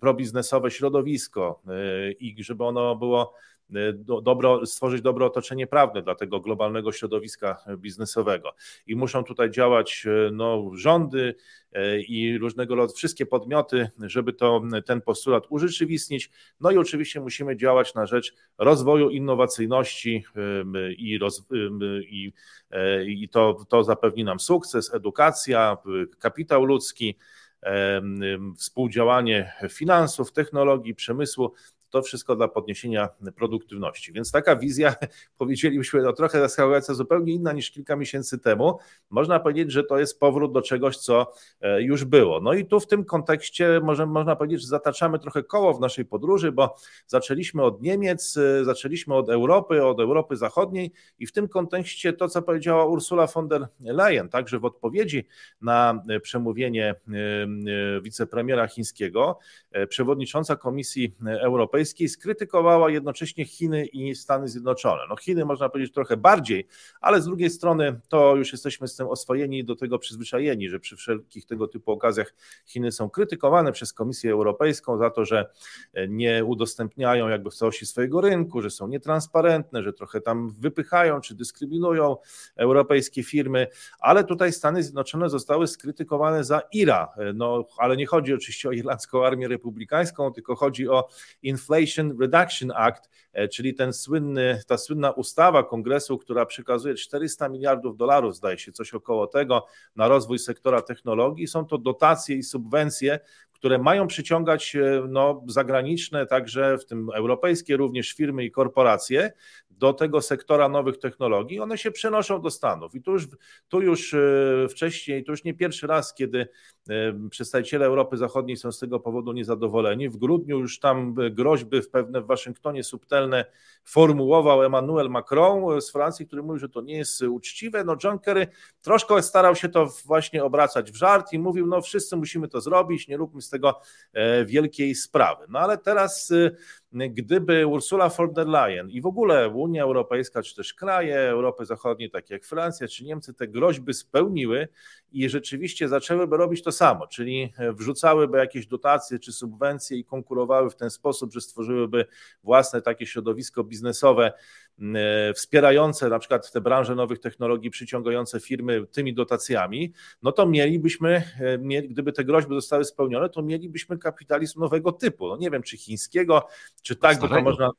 probiznesowe środowisko e, i żeby ono było e, dobro, stworzyć dobre otoczenie prawne dla tego globalnego środowiska biznesowego. I muszą tutaj działać no, rządy i różnego rodzaju wszystkie podmioty, żeby to, ten postulat urzeczywistnić. No i oczywiście musimy działać na rzecz rozwoju innowacyjności i, roz, i, i to, to zapewni nam sukces, edukacja, kapitał ludzki współdziałanie finansów, technologii, przemysłu, to wszystko dla podniesienia produktywności. Więc taka wizja, powiedzielibyśmy, no trochę zaskakująca, zupełnie inna niż kilka miesięcy temu. Można powiedzieć, że to jest powrót do czegoś, co e, już było. No i tu w tym kontekście może, można powiedzieć, że zataczamy trochę koło w naszej podróży, bo zaczęliśmy od Niemiec, e, zaczęliśmy od Europy, od Europy Zachodniej i w tym kontekście to, co powiedziała Ursula von der Leyen, także w odpowiedzi na e, przemówienie wicepremiera chińskiego, przewodnicząca Komisji Europejskiej, Europejskiej skrytykowała jednocześnie Chiny i Stany Zjednoczone. No Chiny można powiedzieć trochę bardziej, ale z drugiej strony to już jesteśmy z tym oswojeni i do tego przyzwyczajeni, że przy wszelkich tego typu okazjach Chiny są krytykowane przez Komisję Europejską za to, że nie udostępniają jakby w całości swojego rynku, że są nietransparentne, że trochę tam wypychają czy dyskryminują europejskie firmy, ale tutaj Stany Zjednoczone zostały skrytykowane za IRA. No, ale nie chodzi oczywiście o irlandzką armię republikańską, tylko chodzi o inflację Inflation Reduction Act, e, czyli ten słynny, ta słynna ustawa kongresu, która przekazuje 400 miliardów dolarów, zdaje się coś około tego, na rozwój sektora technologii. Są to dotacje i subwencje, które mają przyciągać e, no, zagraniczne, także w tym europejskie również firmy i korporacje do tego sektora nowych technologii, one się przenoszą do Stanów. I tu już, tu już e, wcześniej, to już nie pierwszy raz, kiedy przedstawiciele Europy Zachodniej są z tego powodu niezadowoleni. W grudniu już tam groźby w pewne w Waszyngtonie subtelne formułował Emmanuel Macron z Francji, który mówił, że to nie jest uczciwe. No John Kerry troszkę starał się to właśnie obracać w żart i mówił, no wszyscy musimy to zrobić, nie róbmy z tego e, wielkiej sprawy. No ale teraz e, gdyby Ursula von der Leyen i w ogóle Unia Europejska, czy też kraje Europy Zachodniej, takie jak Francja czy Niemcy, te groźby spełniły i rzeczywiście zaczęłyby robić to samo, czyli wrzucałyby jakieś dotacje czy subwencje i konkurowały w ten sposób, że stworzyłyby własne takie środowisko biznesowe e, wspierające na przykład te branże nowych technologii, przyciągające firmy tymi dotacjami, no to mielibyśmy, e, gdyby te groźby zostały spełnione, to mielibyśmy kapitalizm nowego typu. No nie wiem, czy chińskiego, czy tak, starego. by to można.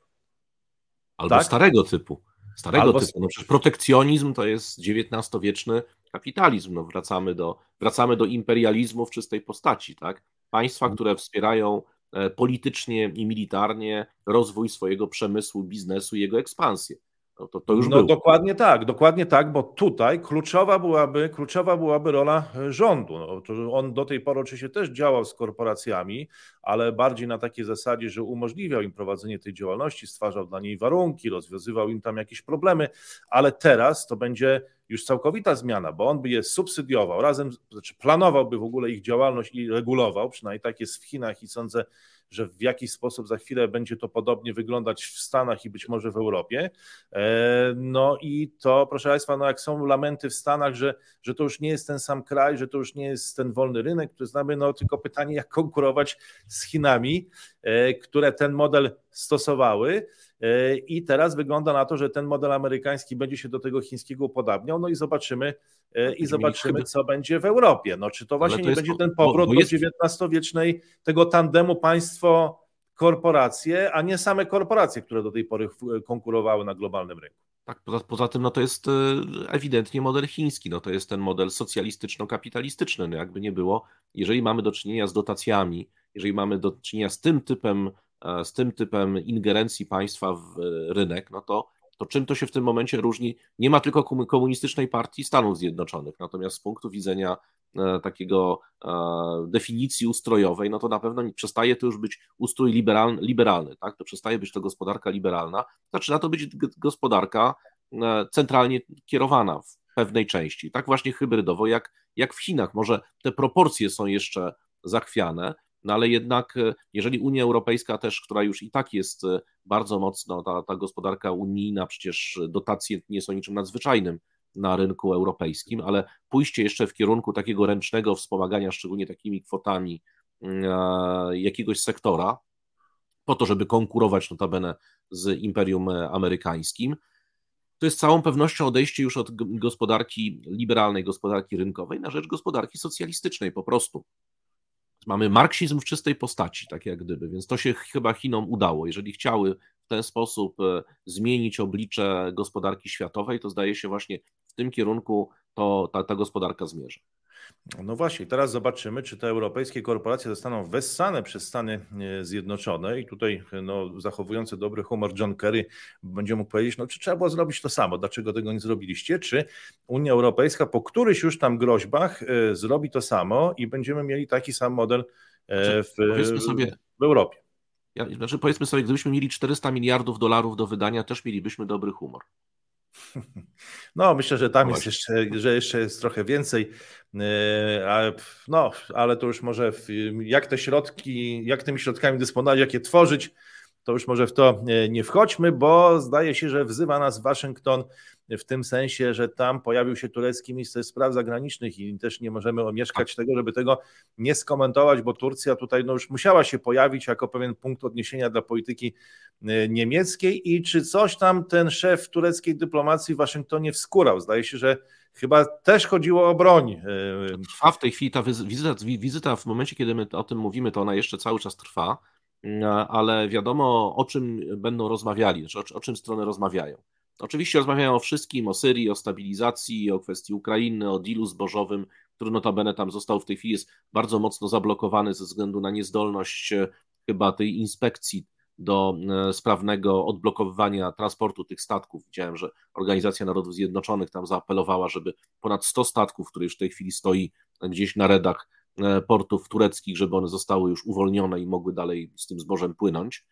Albo tak? starego typu. Starego Albo... typu. No przecież protekcjonizm to jest XIX-wieczny kapitalizm. No wracamy, do, wracamy do imperializmu w czystej postaci. Tak? Państwa, mhm. które wspierają e, politycznie i militarnie rozwój swojego przemysłu, biznesu i jego ekspansję. No, to, to już no, było. dokładnie tak, dokładnie tak, bo tutaj kluczowa byłaby, kluczowa byłaby rola e, rządu. No, on do tej pory oczywiście też działał z korporacjami, ale bardziej na takiej zasadzie, że umożliwiał im prowadzenie tej działalności, stwarzał dla niej warunki, rozwiązywał im tam jakieś problemy, ale teraz to będzie już całkowita zmiana, bo on by je subsydiował, razem, znaczy planowałby w ogóle ich działalność i regulował, przynajmniej tak jest w Chinach i sądzę, że w jakiś sposób za chwilę będzie to podobnie wyglądać w Stanach i być może w Europie. E, no i to, proszę Państwa, no jak są lamenty w Stanach, że, że to już nie jest ten sam kraj, że to już nie jest ten wolny rynek, który znamy, no tylko pytanie, jak konkurować z Chinami, e, które ten model stosowały. E, I teraz wygląda na to, że ten model amerykański będzie się do tego chińskiego upodabniał, no i zobaczymy, e, i zobaczymy, co będzie w Europie. No, czy to właśnie to nie będzie ten powrót bo, bo jest... do XIX-wiecznej tego tandemu państwo korporacje, a nie same korporacje, które do tej pory konkurowały na globalnym rynku. Tak, poza, poza tym no to jest e, ewidentnie model chiński, no to jest ten model socjalistyczno-kapitalistyczny, no jakby nie było, jeżeli mamy do czynienia z dotacjami, jeżeli mamy do czynienia z tym typem z tym typem ingerencji państwa w e, rynek, no to, to czym to się w tym momencie różni? Nie ma tylko komunistycznej partii Stanów Zjednoczonych, natomiast z punktu widzenia e, takiego definicji ustrojowej, no to na pewno przestaje to już być ustrój liberalny, liberalny tak? to przestaje być to gospodarka liberalna, zaczyna to być gospodarka centralnie kierowana w pewnej części, tak właśnie hybrydowo, jak, jak w Chinach. Może te proporcje są jeszcze zachwiane, no ale jednak, e, jeżeli Unia Europejska też, która już i tak jest e, bardzo mocno, ta, ta gospodarka unijna, przecież dotacje nie są niczym nadzwyczajnym na rynku europejskim, ale pójście jeszcze w kierunku takiego ręcznego wspomagania, szczególnie takimi kwotami mm, jakiegoś sektora, po to, żeby konkurować notabene z imperium amerykańskim, to jest całą pewnością odejście już od gospodarki liberalnej, gospodarki rynkowej na rzecz gospodarki socjalistycznej po prostu. Mamy marksizm w czystej postaci, tak jak gdyby, więc to się chyba Chinom udało. Jeżeli chciały w ten sposób e, zmienić oblicze gospodarki światowej, to zdaje się właśnie w tym kierunku to ta, ta gospodarka zmierza. No właśnie, teraz zobaczymy, czy te europejskie korporacje zostaną wessane przez Stany e, Zjednoczone i tutaj no, zachowujący dobry humor John Kerry będzie mógł powiedzieć, no czy trzeba było zrobić to samo, dlaczego tego nie zrobiliście, czy Unia Europejska po którychś już tam groźbach y, zrobi to samo i będziemy mieli taki sam model y, w, sobie, w Europie. Ja, znaczy powiedzmy sobie, gdybyśmy mieli 400 miliardów dolarów do wydania, też mielibyśmy dobry humor. No, myślę, że tam no jest jeszcze, że jeszcze jest trochę więcej. E, no, ale to już może jak te środki, jak tymi środkami dysponować, jak je tworzyć, to już może w to e, nie wchodźmy, bo zdaje się, że wzywa nas Waszyngton w tym sensie, że tam pojawił się turecki minister spraw zagranicznych i też nie możemy omieszkać tego, żeby tego nie skomentować, bo Turcja tutaj no już musiała się pojawić jako pewien punkt odniesienia dla polityki e, niemieckiej i czy coś tam ten szef tureckiej dyplomacji w Waszyngtonie wskurał. Zdaje się, że chyba też chodziło o broń. E, trwa w tej chwili ta wizyta, wizyta w momencie, kiedy my o tym mówimy, to ona jeszcze cały czas trwa ale wiadomo o czym będą rozmawiali, znaczy o, o czym strony rozmawiają. Oczywiście rozmawiają o wszystkim, o Syrii, o stabilizacji, o kwestii Ukrainy, o dealu zbożowym, który notabene tam został w tej chwili jest bardzo mocno zablokowany ze względu na niezdolność e, chyba tej inspekcji do sprawnego odblokowywania transportu tych statków. Widziałem, że Organizacja Narodów Zjednoczonych tam zaapelowała, żeby ponad 100 statków, które już w tej chwili stoi gdzieś na redach portów tureckich, żeby one zostały już uwolnione i mogły dalej z tym zbożem płynąć.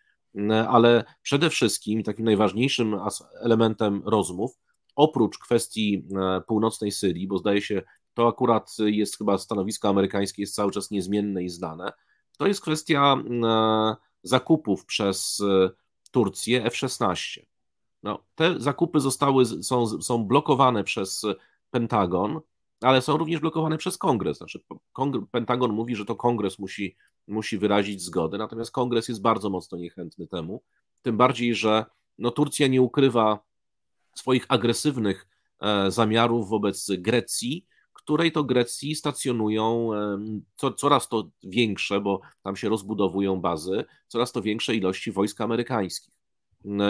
Ale przede wszystkim takim najważniejszym elementem rozmów, oprócz kwestii północnej Syrii, bo zdaje się, to akurat jest chyba stanowisko amerykańskie, jest cały czas niezmienne i znane, to jest kwestia zakupów przez e, Turcję F-16. No, te zakupy zostały, są, są blokowane przez Pentagon, ale są również blokowane przez Kongres. Znaczy, Pentagon mówi, że to Kongres musi, musi wyrazić zgodę, natomiast Kongres jest bardzo mocno niechętny temu. Tym bardziej, że no, Turcja nie ukrywa swoich agresywnych e, zamiarów wobec Grecji, której to Grecji stacjonują co, coraz to większe, bo tam się rozbudowują bazy, coraz to większe ilości wojsk amerykańskich.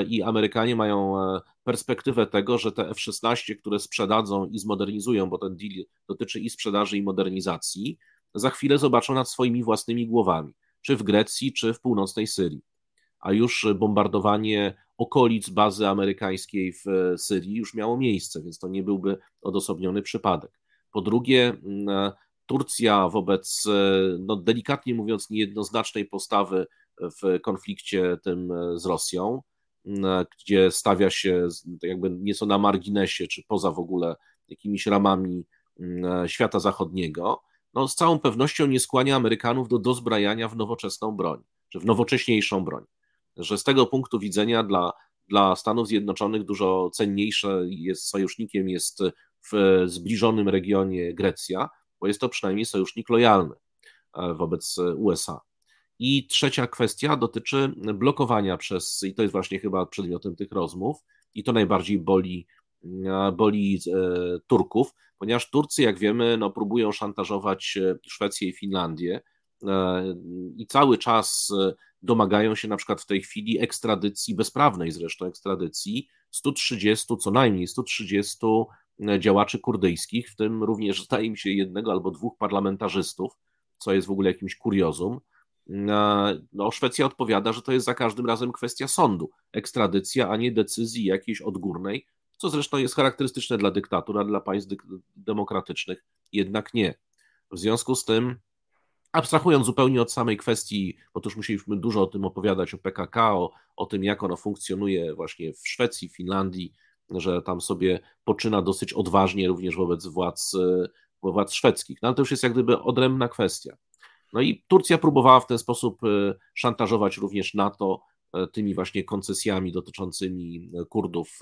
I Amerykanie mają e, perspektywę tego, że te F-16, które sprzedadzą i zmodernizują, bo ten deal dotyczy i sprzedaży, i modernizacji, za chwilę zobaczą nad swoimi własnymi głowami, czy w Grecji, czy w północnej Syrii. A już bombardowanie okolic bazy amerykańskiej w e, Syrii już miało miejsce, więc to nie byłby odosobniony przypadek. Po drugie, mm, Turcja wobec, e, no delikatnie mówiąc, niejednoznacznej postawy w konflikcie tym e, z Rosją, gdzie stawia się jakby nieco na marginesie, czy poza w ogóle jakimiś ramami mm, świata zachodniego, no z całą pewnością nie skłania Amerykanów do dozbrajania w nowoczesną broń, czy w nowocześniejszą broń. Że z tego punktu widzenia dla, dla Stanów Zjednoczonych dużo cenniejsze jest sojusznikiem jest w zbliżonym regionie Grecja, bo jest to przynajmniej sojusznik lojalny e, wobec USA. I trzecia kwestia dotyczy blokowania przez, i to jest właśnie chyba przedmiotem tych rozmów, i to najbardziej boli, e, boli e, Turków, ponieważ Turcy, jak wiemy, no, próbują szantażować Szwecję i Finlandię i cały czas domagają się na przykład w tej chwili ekstradycji, bezprawnej zresztą ekstradycji, 130, co najmniej 130 działaczy kurdyjskich, w tym również zdaje mi się jednego albo dwóch parlamentarzystów, co jest w ogóle jakimś kuriozum. No, Szwecja odpowiada, że to jest za każdym razem kwestia sądu, ekstradycja, a nie decyzji jakiejś odgórnej, co zresztą jest charakterystyczne dla dyktatur, a dla państw demokratycznych jednak nie. W związku z tym, abstrahując zupełnie od samej kwestii, bo już musieliśmy dużo o tym opowiadać, o PKK, o, o tym, jak ono funkcjonuje właśnie w Szwecji, Finlandii, że tam sobie poczyna dosyć odważnie również wobec władz, e, władz szwedzkich. No ale to już jest jak gdyby odrębna kwestia. No i Turcja próbowała w ten sposób e, szantażować również NATO e, tymi właśnie koncesjami dotyczącymi Kurdów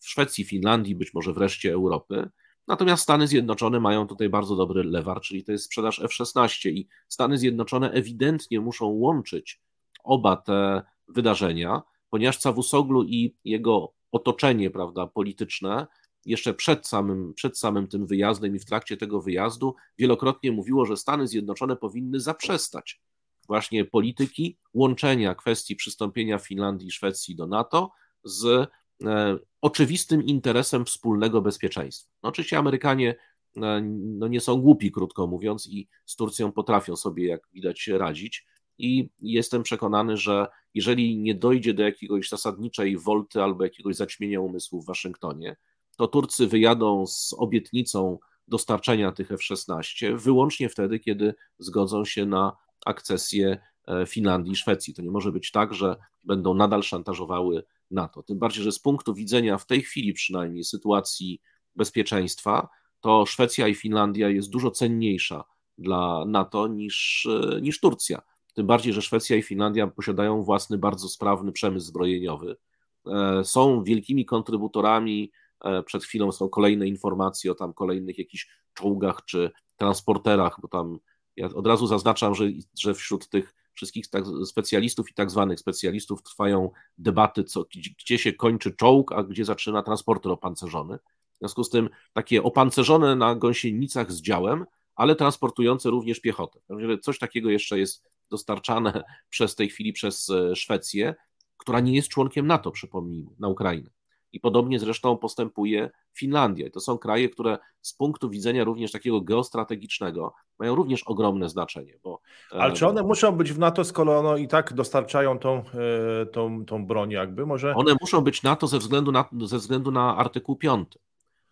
w Szwecji, Finlandii, być może wreszcie Europy. Natomiast Stany Zjednoczone mają tutaj bardzo dobry lewar, czyli to jest sprzedaż F-16 i Stany Zjednoczone ewidentnie muszą łączyć oba te wydarzenia, ponieważ Cawusoglu i jego otoczenie prawda, polityczne jeszcze przed samym, przed samym tym wyjazdem i w trakcie tego wyjazdu wielokrotnie mówiło, że Stany Zjednoczone powinny zaprzestać właśnie polityki łączenia kwestii przystąpienia Finlandii i Szwecji do NATO z e, oczywistym interesem wspólnego bezpieczeństwa. No, oczywiście Amerykanie e, no, nie są głupi, krótko mówiąc, i z Turcją potrafią sobie, jak widać, radzić i jestem przekonany, że jeżeli nie dojdzie do jakiegoś zasadniczej wolty albo jakiegoś zaćmienia umysłu w Waszyngtonie, to Turcy wyjadą z obietnicą dostarczenia tych F-16 wyłącznie wtedy, kiedy zgodzą się na akcesję e, Finlandii i Szwecji. To nie może być tak, że będą nadal szantażowały NATO. Tym bardziej, że z punktu widzenia w tej chwili przynajmniej sytuacji bezpieczeństwa, to Szwecja i Finlandia jest dużo cenniejsza dla NATO niż, e, niż Turcja. Tym bardziej, że Szwecja i Finlandia posiadają własny, bardzo sprawny przemysł zbrojeniowy. E, są wielkimi kontrybutorami. E, przed chwilą są kolejne informacje o tam kolejnych jakichś czołgach czy transporterach, bo tam ja od razu zaznaczam, że, że wśród tych wszystkich tak specjalistów i tak zwanych specjalistów trwają debaty, co, gdzie się kończy czołg, a gdzie zaczyna transporter opancerzony. W związku z tym takie opancerzone na gąsienicach z działem, ale transportujące również piechotę. Coś takiego jeszcze jest dostarczane przez tej chwili przez e, Szwecję, która nie jest członkiem NATO, przypomnijmy, na Ukrainę. I podobnie zresztą postępuje Finlandia. I to są kraje, które z punktu widzenia również takiego geostrategicznego mają również ogromne znaczenie. Bo, Ale czy one muszą być w NATO, skoro one i tak dostarczają tą, tą, tą broń jakby? Może... One muszą być NATO ze względu na, ze względu na artykuł 5.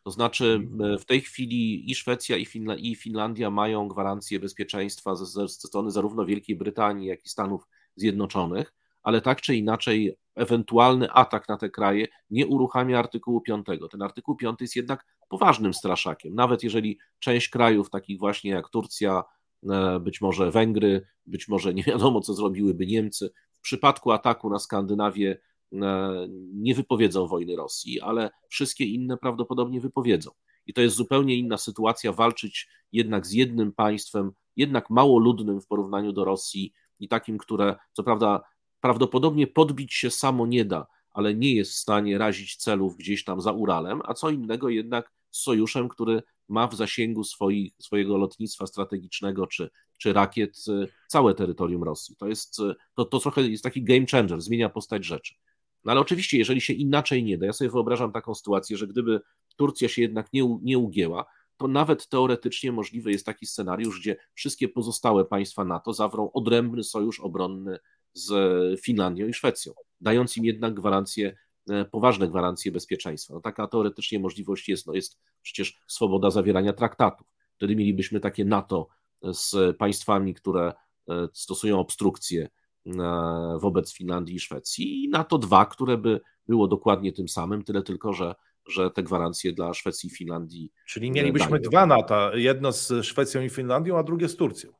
To znaczy, mhm. w tej chwili i Szwecja, i, Finla i Finlandia mają gwarancję bezpieczeństwa ze, ze strony zarówno Wielkiej Brytanii, jak i Stanów Zjednoczonych, ale tak czy inaczej, ewentualny atak na te kraje nie uruchamia artykułu 5. Ten artykuł 5 jest jednak poważnym straszakiem. Nawet jeżeli część krajów, takich właśnie jak Turcja, e, być może Węgry, być może nie wiadomo, co zrobiłyby Niemcy, w przypadku ataku na Skandynawię E, nie wypowiedzą wojny Rosji, ale wszystkie inne prawdopodobnie wypowiedzą. I to jest zupełnie inna sytuacja walczyć jednak z jednym państwem, jednak mało ludnym w porównaniu do Rosji i takim, które co prawda prawdopodobnie podbić się samo nie da, ale nie jest w stanie razić celów gdzieś tam za Uralem, a co innego jednak z sojuszem, który ma w zasięgu swojego lotnictwa strategicznego czy, czy rakiet e, całe terytorium Rosji. To jest e, to, to trochę jest taki game changer, zmienia postać rzeczy. No ale oczywiście, jeżeli się inaczej nie da, ja sobie wyobrażam taką sytuację, że gdyby Turcja się jednak nie, nie ugięła, to nawet teoretycznie możliwy jest taki scenariusz, gdzie wszystkie pozostałe państwa NATO zawrą odrębny sojusz obronny z Finlandią i Szwecją, dając im jednak gwarancje, e, poważne gwarancje bezpieczeństwa. No taka teoretycznie możliwość jest, no jest przecież swoboda zawierania traktatów. Wtedy mielibyśmy takie NATO z państwami, które e, stosują obstrukcje wobec Finlandii i Szwecji i NATO dwa, które by było dokładnie tym samym, tyle tylko, że, że te gwarancje dla Szwecji i Finlandii. Czyli mielibyśmy dają. dwa NATO, jedno z Szwecją i Finlandią, a drugie z Turcją.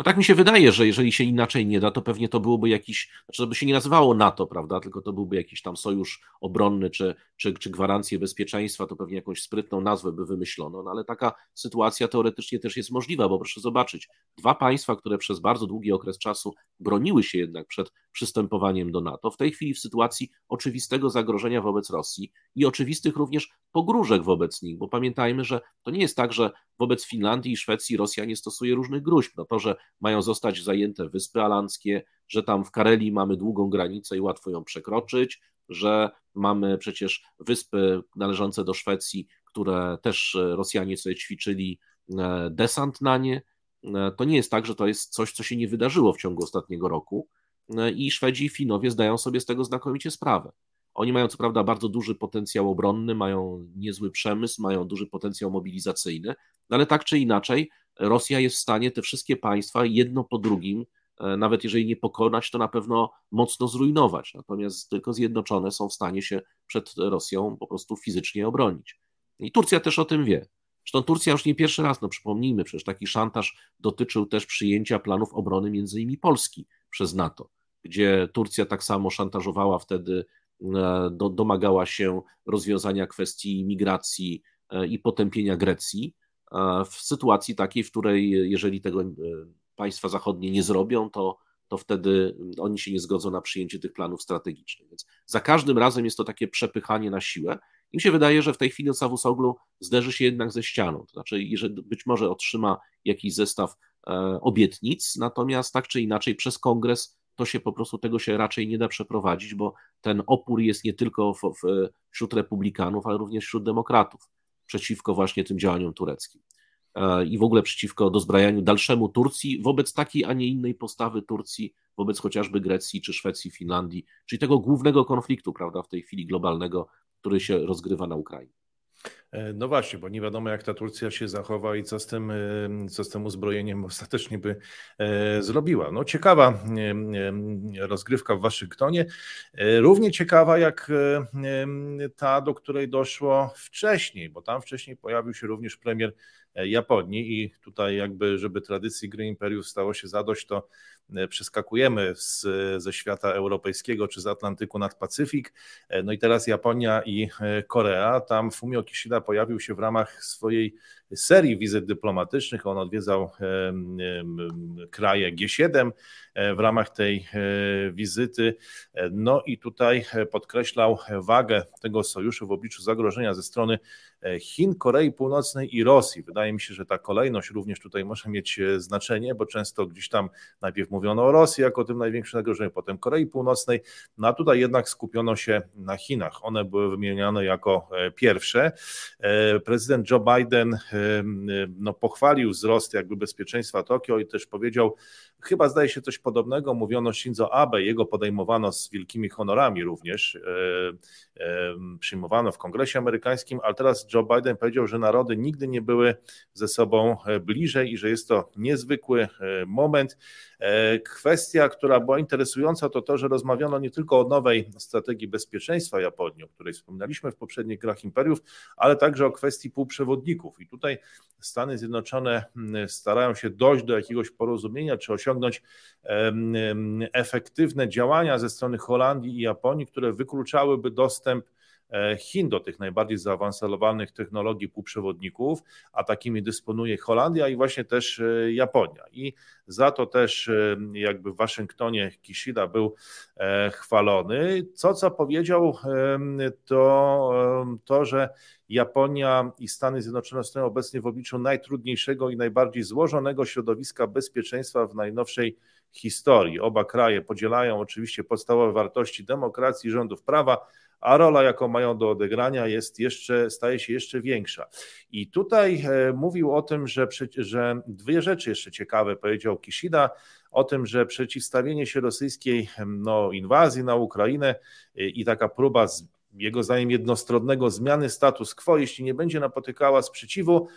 No tak mi się wydaje, że jeżeli się inaczej nie da, to pewnie to byłoby jakiś, znaczy to by się nie nazywało NATO, prawda, tylko to byłby jakiś tam sojusz obronny czy, czy, czy gwarancje bezpieczeństwa, to pewnie jakąś sprytną nazwę by wymyślono, no ale taka sytuacja teoretycznie też jest możliwa, bo proszę zobaczyć, dwa państwa, które przez bardzo długi okres czasu broniły się jednak przed przystępowaniem do NATO, w tej chwili w sytuacji oczywistego zagrożenia wobec Rosji i oczywistych również pogróżek wobec nich, bo pamiętajmy, że to nie jest tak, że wobec Finlandii i Szwecji Rosja nie stosuje różnych gruźb. No to, że mają zostać zajęte Wyspy Alandzkie, że tam w Karelii mamy długą granicę i łatwo ją przekroczyć, że mamy przecież wyspy należące do Szwecji, które też Rosjanie sobie ćwiczyli e, desant na nie. E, to nie jest tak, że to jest coś, co się nie wydarzyło w ciągu ostatniego roku e, i Szwedzi i Finowie zdają sobie z tego znakomicie sprawę. Oni mają co prawda bardzo duży potencjał obronny, mają niezły przemysł, mają duży potencjał mobilizacyjny, ale tak czy inaczej Rosja jest w stanie te wszystkie państwa jedno po drugim, e, nawet jeżeli nie pokonać, to na pewno mocno zrujnować. Natomiast tylko zjednoczone są w stanie się przed Rosją po prostu fizycznie obronić. I Turcja też o tym wie. Zresztą Turcja już nie pierwszy raz, no przypomnijmy, przecież taki szantaż dotyczył też przyjęcia planów obrony między innymi Polski przez NATO, gdzie Turcja tak samo szantażowała wtedy do, domagała się rozwiązania kwestii migracji e, i potępienia Grecji e, w sytuacji takiej, w której jeżeli tego państwa zachodnie nie zrobią, to, to wtedy oni się nie zgodzą na przyjęcie tych planów strategicznych. Więc za każdym razem jest to takie przepychanie na siłę. I mi się wydaje, że w tej chwili Cavusoglu zderzy się jednak ze ścianą. To znaczy, jeżeli być może otrzyma jakiś zestaw obietnic, natomiast tak czy inaczej przez kongres to się po prostu tego się raczej nie da przeprowadzić, bo ten opór jest nie tylko w, w, wśród republikanów, ale również wśród demokratów przeciwko właśnie tym działaniom tureckim e, i w ogóle przeciwko dozbrajaniu dalszemu Turcji wobec takiej, a nie innej postawy Turcji wobec chociażby Grecji czy Szwecji, Finlandii, czyli tego głównego konfliktu, prawda, w tej chwili globalnego, który się rozgrywa na Ukrainie. E, no właśnie, bo nie wiadomo, jak ta Turcja się zachowa i co z tym, co z tym uzbrojeniem ostatecznie by e, zrobiła. No ciekawa rozgrywka w Waszyngtonie. E, równie ciekawa jak ta, do której doszło wcześniej, bo tam wcześniej pojawił się również premier Japonii i tutaj jakby, żeby tradycji gry imperiów stało się zadość, to E, przeskakujemy z, ze świata europejskiego czy z Atlantyku nad Pacyfik. E, no i teraz Japonia i e, Korea. Tam Fumio Kishida pojawił się w ramach swojej serii wizyt dyplomatycznych. On odwiedzał kraje G7 w ramach tej wizyty. No i tutaj podkreślał wagę tego sojuszu w obliczu zagrożenia ze strony Chin, Korei Północnej i Rosji. Wydaje mi się, że ta kolejność również tutaj może mieć znaczenie, bo często gdzieś tam najpierw mówiono o Rosji jako tym największym zagrożeniu, potem Korei Północnej, no a tutaj jednak skupiono się na Chinach. One były wymieniane jako pierwsze. Prezydent Joe Biden no, pochwalił wzrost jakby bezpieczeństwa Tokio i też powiedział, chyba zdaje się coś podobnego, mówiono Shinzo Abe, jego podejmowano z wielkimi honorami również, e, przyjmowano w kongresie amerykańskim, ale teraz Joe Biden powiedział, że narody nigdy nie były ze sobą bliżej i że jest to niezwykły moment. Kwestia, która była interesująca, to to, że rozmawiano nie tylko o nowej strategii bezpieczeństwa Japonii, o której wspominaliśmy w poprzednich grach imperiów, ale także o kwestii półprzewodników. I tutaj Stany Zjednoczone mm, starają się dojść do jakiegoś porozumienia, czy osiągnąć efektywne działania ze strony Holandii i Japonii, które wykluczałyby dostęp e, Chin do tych najbardziej zaawansowanych technologii półprzewodników, a takimi dysponuje Holandia i właśnie też e, Japonia. I za to też e, jakby w Waszyngtonie Kishida był chwalony. Co co powiedział, to to, że Japonia i Stany Zjednoczone stoją obecnie w obliczu najtrudniejszego i najbardziej złożonego środowiska bezpieczeństwa w najnowszej historii. Oba kraje podzielają oczywiście podstawowe wartości demokracji i rządów prawa, a rola, jaką mają do odegrania, jest jeszcze, staje się jeszcze większa. I tutaj e, mówił o tym, że, że dwie rzeczy jeszcze ciekawe powiedział Kishida, o tym, że przeciwstawienie się rosyjskiej no, inwazji na Ukrainę e, i taka próba z jego zdaniem jednostronnego zmiany status quo, jeśli nie będzie napotykała sprzeciwu,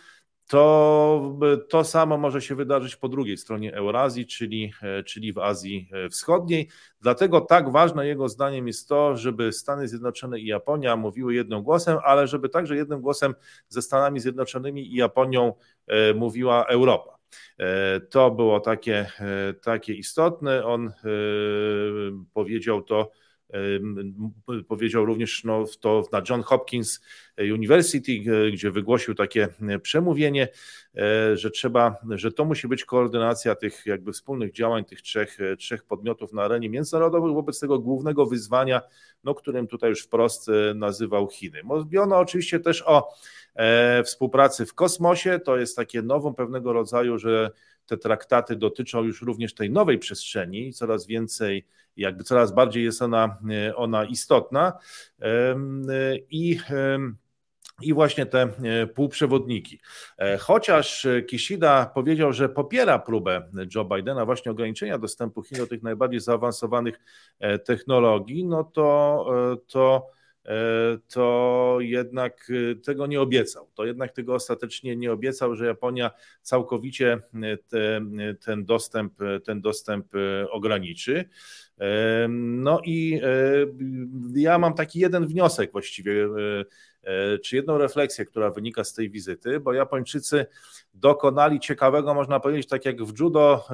to to samo może się wydarzyć po drugiej stronie Eurazji, czyli, e, czyli w Azji e, Wschodniej. Dlatego tak ważne jego zdaniem jest to, żeby Stany Zjednoczone i Japonia mówiły jednym głosem, ale żeby także jednym głosem ze Stanami Zjednoczonymi i Japonią e, mówiła Europa. To było takie, takie istotne. On powiedział to powiedział również no, to na John Hopkins University, gdzie wygłosił takie przemówienie, e, że trzeba, że to musi być koordynacja tych jakby wspólnych działań tych trzech, trzech podmiotów na arenie międzynarodowej wobec tego głównego wyzwania, no, którym tutaj już wprost e, nazywał Chiny. Mówiono oczywiście też o e, współpracy w kosmosie, to jest takie nową pewnego rodzaju, że te traktaty dotyczą już również tej nowej przestrzeni, coraz więcej jakby coraz bardziej jest ona, e, ona istotna i i właśnie te e, półprzewodniki. E, chociaż Kishida powiedział, że popiera próbę Joe Bidena właśnie ograniczenia dostępu Chin do tych najbardziej zaawansowanych technologii, no to, to to jednak tego nie obiecał. To jednak tego ostatecznie nie obiecał, że Japonia całkowicie te, ten, dostęp, ten dostęp ograniczy. No i ja mam taki jeden wniosek właściwie, e, e, czy jedną refleksję, która wynika z tej wizyty, bo Japończycy dokonali ciekawego, można powiedzieć, tak jak w judo,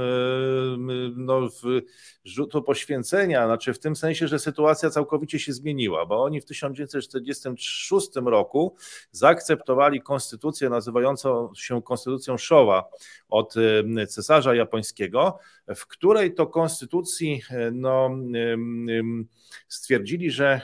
no, w rzutu poświęcenia, znaczy w tym sensie, że sytuacja całkowicie się zmieniła, bo oni w 1946 roku zaakceptowali konstytucję nazywającą się konstytucją Showa od cesarza japońskiego, w której to konstytucji no, stwierdzili, że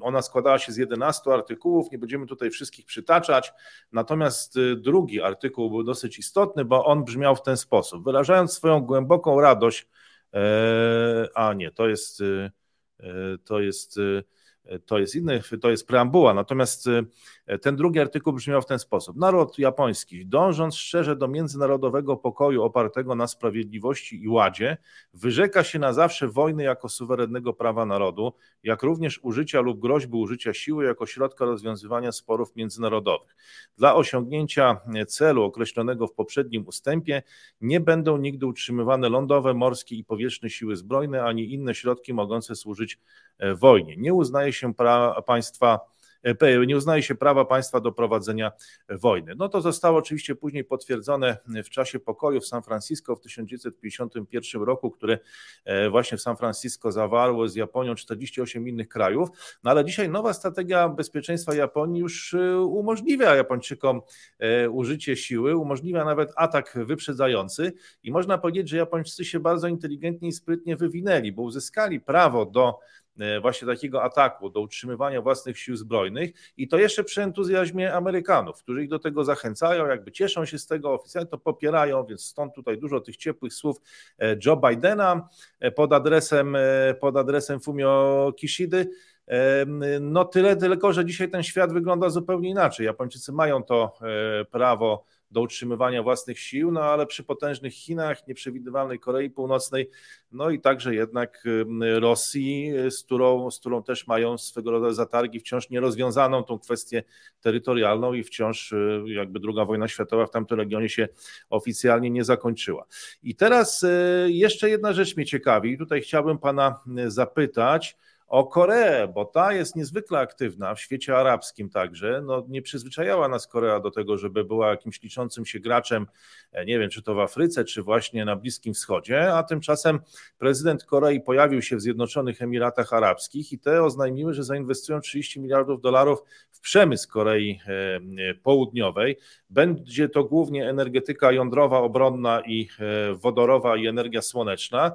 ona składała się z 11 artykułów, nie będziemy tutaj wszystkich przytaczać, natomiast y, drugi artykuł był dosyć istotny, bo on brzmiał w ten sposób, wyrażając swoją głęboką radość, e, a nie, to jest, y, e, to jest y, to jest inny, to jest preambuła. Natomiast y, ten drugi artykuł brzmiał w ten sposób. Naród japoński, dążąc szczerze do międzynarodowego pokoju opartego na sprawiedliwości i ładzie, wyrzeka się na zawsze wojny jako suwerennego prawa narodu, jak również użycia lub groźby użycia siły jako środka rozwiązywania sporów międzynarodowych. Dla osiągnięcia celu określonego w poprzednim ustępie nie będą nigdy utrzymywane lądowe, morskie i powietrzne siły zbrojne ani inne środki mogące służyć e, wojnie. Nie uznaje się pra, państwa nie uznaje się prawa państwa do prowadzenia wojny. No to zostało oczywiście później potwierdzone w czasie pokoju w San Francisco w 1951 roku, który właśnie w San Francisco zawarło z Japonią 48 innych krajów, no ale dzisiaj nowa strategia bezpieczeństwa Japonii już umożliwia Japończykom użycie siły, umożliwia nawet atak wyprzedzający i można powiedzieć, że Japończycy się bardzo inteligentnie i sprytnie wywinęli, bo uzyskali prawo do e, właśnie takiego ataku, do utrzymywania własnych sił zbrojnych i to jeszcze przy entuzjazmie Amerykanów, którzy ich do tego zachęcają, jakby cieszą się z tego, oficjalnie to popierają, więc stąd tutaj dużo tych ciepłych słów e, Joe Bidena e, pod adresem, pod adresem Fumio Kishidy. No tyle tylko, że dzisiaj ten świat wygląda zupełnie inaczej. Japończycy mają to prawo do utrzymywania własnych sił, no ale przy potężnych Chinach, nieprzewidywalnej Korei Północnej, no i także jednak Rosji, z którą, z którą też mają swego rodzaju zatargi, wciąż nierozwiązaną tą kwestię terytorialną i wciąż y, jakby druga wojna światowa w tamtym regionie się oficjalnie nie zakończyła. I teraz y, jeszcze jedna rzecz mnie ciekawi, tutaj chciałbym pana y, zapytać, o Koreę, bo ta jest niezwykle aktywna w świecie arabskim także. No, nie przyzwyczajała nas Korea do tego, żeby była jakimś liczącym się graczem, e, nie wiem, czy to w Afryce, czy właśnie na Bliskim Wschodzie, a tymczasem prezydent Korei pojawił się w Zjednoczonych Emiratach Arabskich i te oznajmiły, że zainwestują 30 miliardów dolarów w przemysł Korei e, e, Południowej. Będzie to głównie energetyka jądrowa, obronna i wodorowa i energia słoneczna,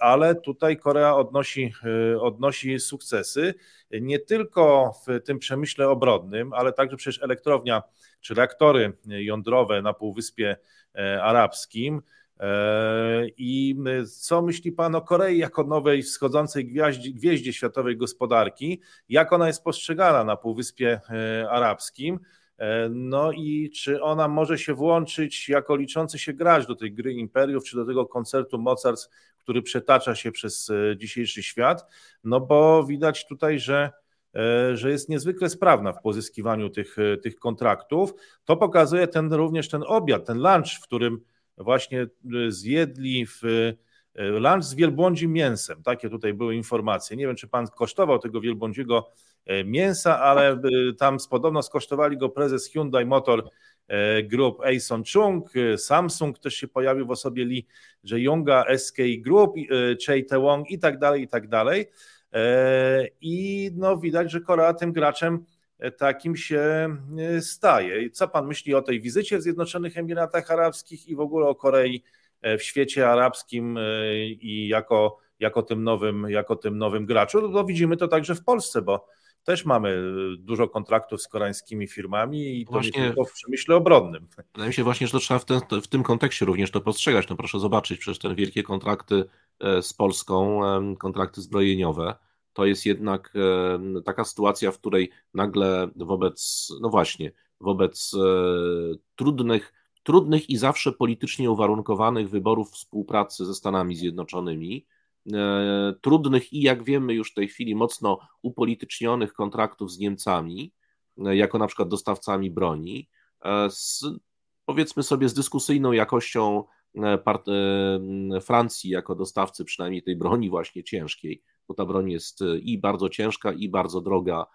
ale tutaj Korea odnosi, odnosi sukcesy nie tylko w tym przemyśle obronnym, ale także przecież elektrownia czy reaktory jądrowe na Półwyspie e, Arabskim. E, I co myśli Pan o Korei jako nowej wschodzącej gwieździe, gwieździe światowej gospodarki? Jak ona jest postrzegana na Półwyspie e, Arabskim? No i czy ona może się włączyć jako liczący się grać do tej gry imperiów, czy do tego koncertu mocarstw, który przetacza się przez e, dzisiejszy świat, no bo widać tutaj, że e, że jest niezwykle sprawna w pozyskiwaniu tych, e, tych kontraktów. To pokazuje ten również ten obiad, ten lunch, w którym właśnie zjedli w lunch z wielbłądzim mięsem. Takie tutaj były informacje. Nie wiem, czy pan kosztował tego wielbłądziego mięsa, ale tam podobno skosztowali go prezes Hyundai Motor E, Group Ason Chung, e, Samsung też się pojawił w osobie Lee Jae-yonga, SK Group, e, Choi Tae-wong i tak dalej, i tak dalej. I no widać, że Korea tym graczem takim się staje. Co pan myśli o tej wizycie w Zjednoczonych Emiratach Arabskich i w ogóle o Korei w świecie arabskim i jako, jako, tym, nowym, jako tym nowym graczu? No, no widzimy to także w Polsce, bo też mamy dużo kontraktów z koreańskimi firmami i to właśnie, nie tylko w przemyśle obronnym. Wydaje mi się właśnie, że to trzeba w, ten, w tym kontekście również to postrzegać. No proszę zobaczyć, przecież te wielkie kontrakty e, z Polską, kontrakty zbrojeniowe, to jest jednak taka sytuacja, w której nagle wobec, no właśnie, wobec e, trudnych, trudnych i zawsze politycznie uwarunkowanych wyborów współpracy ze Stanami Zjednoczonymi, E, trudnych i jak wiemy już w tej chwili mocno upolitycznionych kontraktów z Niemcami, e, jako na przykład dostawcami broni, e, z, powiedzmy sobie z dyskusyjną jakością part, Francji jako dostawcy przynajmniej tej broni właśnie ciężkiej, bo ta broń jest i bardzo ciężka, i bardzo droga,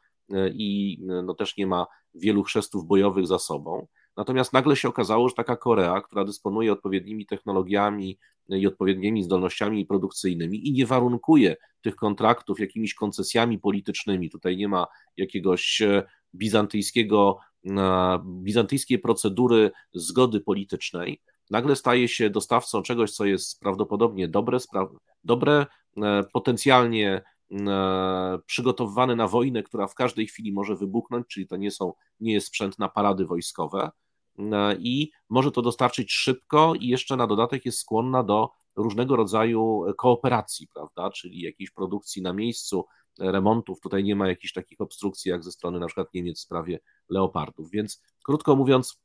i no też nie ma wielu chrzestów bojowych za sobą. Natomiast nagle się okazało, że taka Korea, która dysponuje odpowiednimi technologiami i odpowiednimi zdolnościami produkcyjnymi i nie warunkuje tych kontraktów jakimiś koncesjami politycznymi, tutaj nie ma jakiegoś bizantyjskiego, bizantyjskiej procedury zgody politycznej, nagle staje się dostawcą czegoś, co jest prawdopodobnie dobre, dobre potencjalnie przygotowywany na wojnę, która w każdej chwili może wybuchnąć, czyli to nie, są, nie jest sprzęt na parady wojskowe, E, i może to dostarczyć szybko i jeszcze na dodatek jest skłonna do różnego rodzaju kooperacji, prawda, czyli jakiejś produkcji na miejscu, remontów. Tutaj nie ma jakichś takich obstrukcji jak ze strony na przykład Niemiec w sprawie leopardów. Więc krótko mówiąc,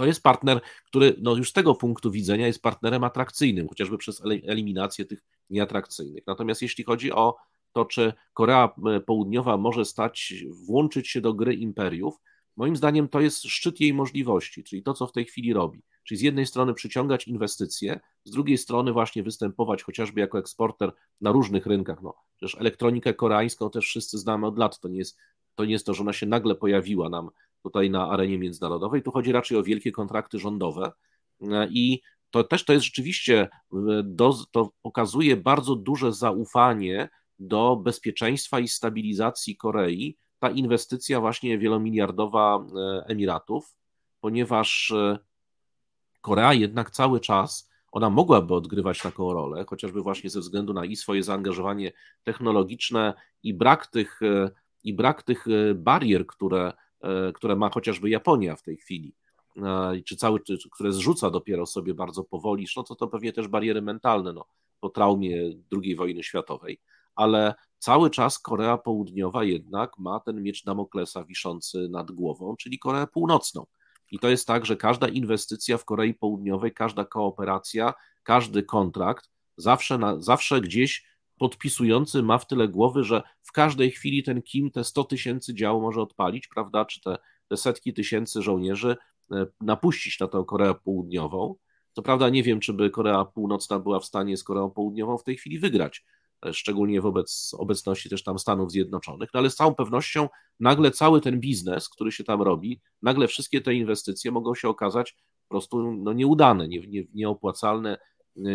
to jest partner, który no już z tego punktu widzenia jest partnerem atrakcyjnym, chociażby przez eliminację tych nieatrakcyjnych. Natomiast jeśli chodzi o to, czy Korea e, Południowa może stać, włączyć się do gry imperiów, Moim zdaniem to jest szczyt jej możliwości, czyli to, co w tej chwili robi. Czyli z jednej strony przyciągać inwestycje, z drugiej strony właśnie występować chociażby jako eksporter na różnych rynkach. No, przecież elektronikę koreańską też wszyscy znamy od lat, to nie jest to nie jest to, że ona się nagle pojawiła nam tutaj na arenie międzynarodowej. Tu chodzi raczej o wielkie kontrakty rządowe i to też to jest rzeczywiście, do, to pokazuje bardzo duże zaufanie do bezpieczeństwa i stabilizacji Korei, ta inwestycja właśnie wielomiliardowa e, Emiratów, ponieważ e, Korea jednak cały czas, ona mogłaby odgrywać taką rolę, chociażby właśnie ze względu na i swoje zaangażowanie technologiczne i brak tych, e, i brak tych barier, które, które ma chociażby Japonia w tej chwili czy cały, czy, które zrzuca dopiero sobie bardzo powoli, no to to pewnie też bariery mentalne, no, po traumie II wojny światowej, ale cały czas Korea Południowa jednak ma ten miecz Damoklesa wiszący nad głową, czyli Koreę Północną. I to jest tak, że każda inwestycja w Korei Południowej, każda kooperacja, każdy kontrakt, zawsze, na, zawsze gdzieś podpisujący ma w tyle głowy, że w każdej chwili ten Kim te 100 tysięcy dział może odpalić, prawda, czy te, te setki tysięcy żołnierzy e, napuścić na tę Koreę Południową. Co prawda nie wiem, czy by Korea Północna była w stanie z Koreą Południową w tej chwili wygrać, szczególnie wobec obecności też tam Stanów Zjednoczonych, no ale z całą pewnością nagle cały ten biznes, który się tam robi, nagle wszystkie te inwestycje mogą się okazać po prostu no, nieudane, nie, nie, nieopłacalne,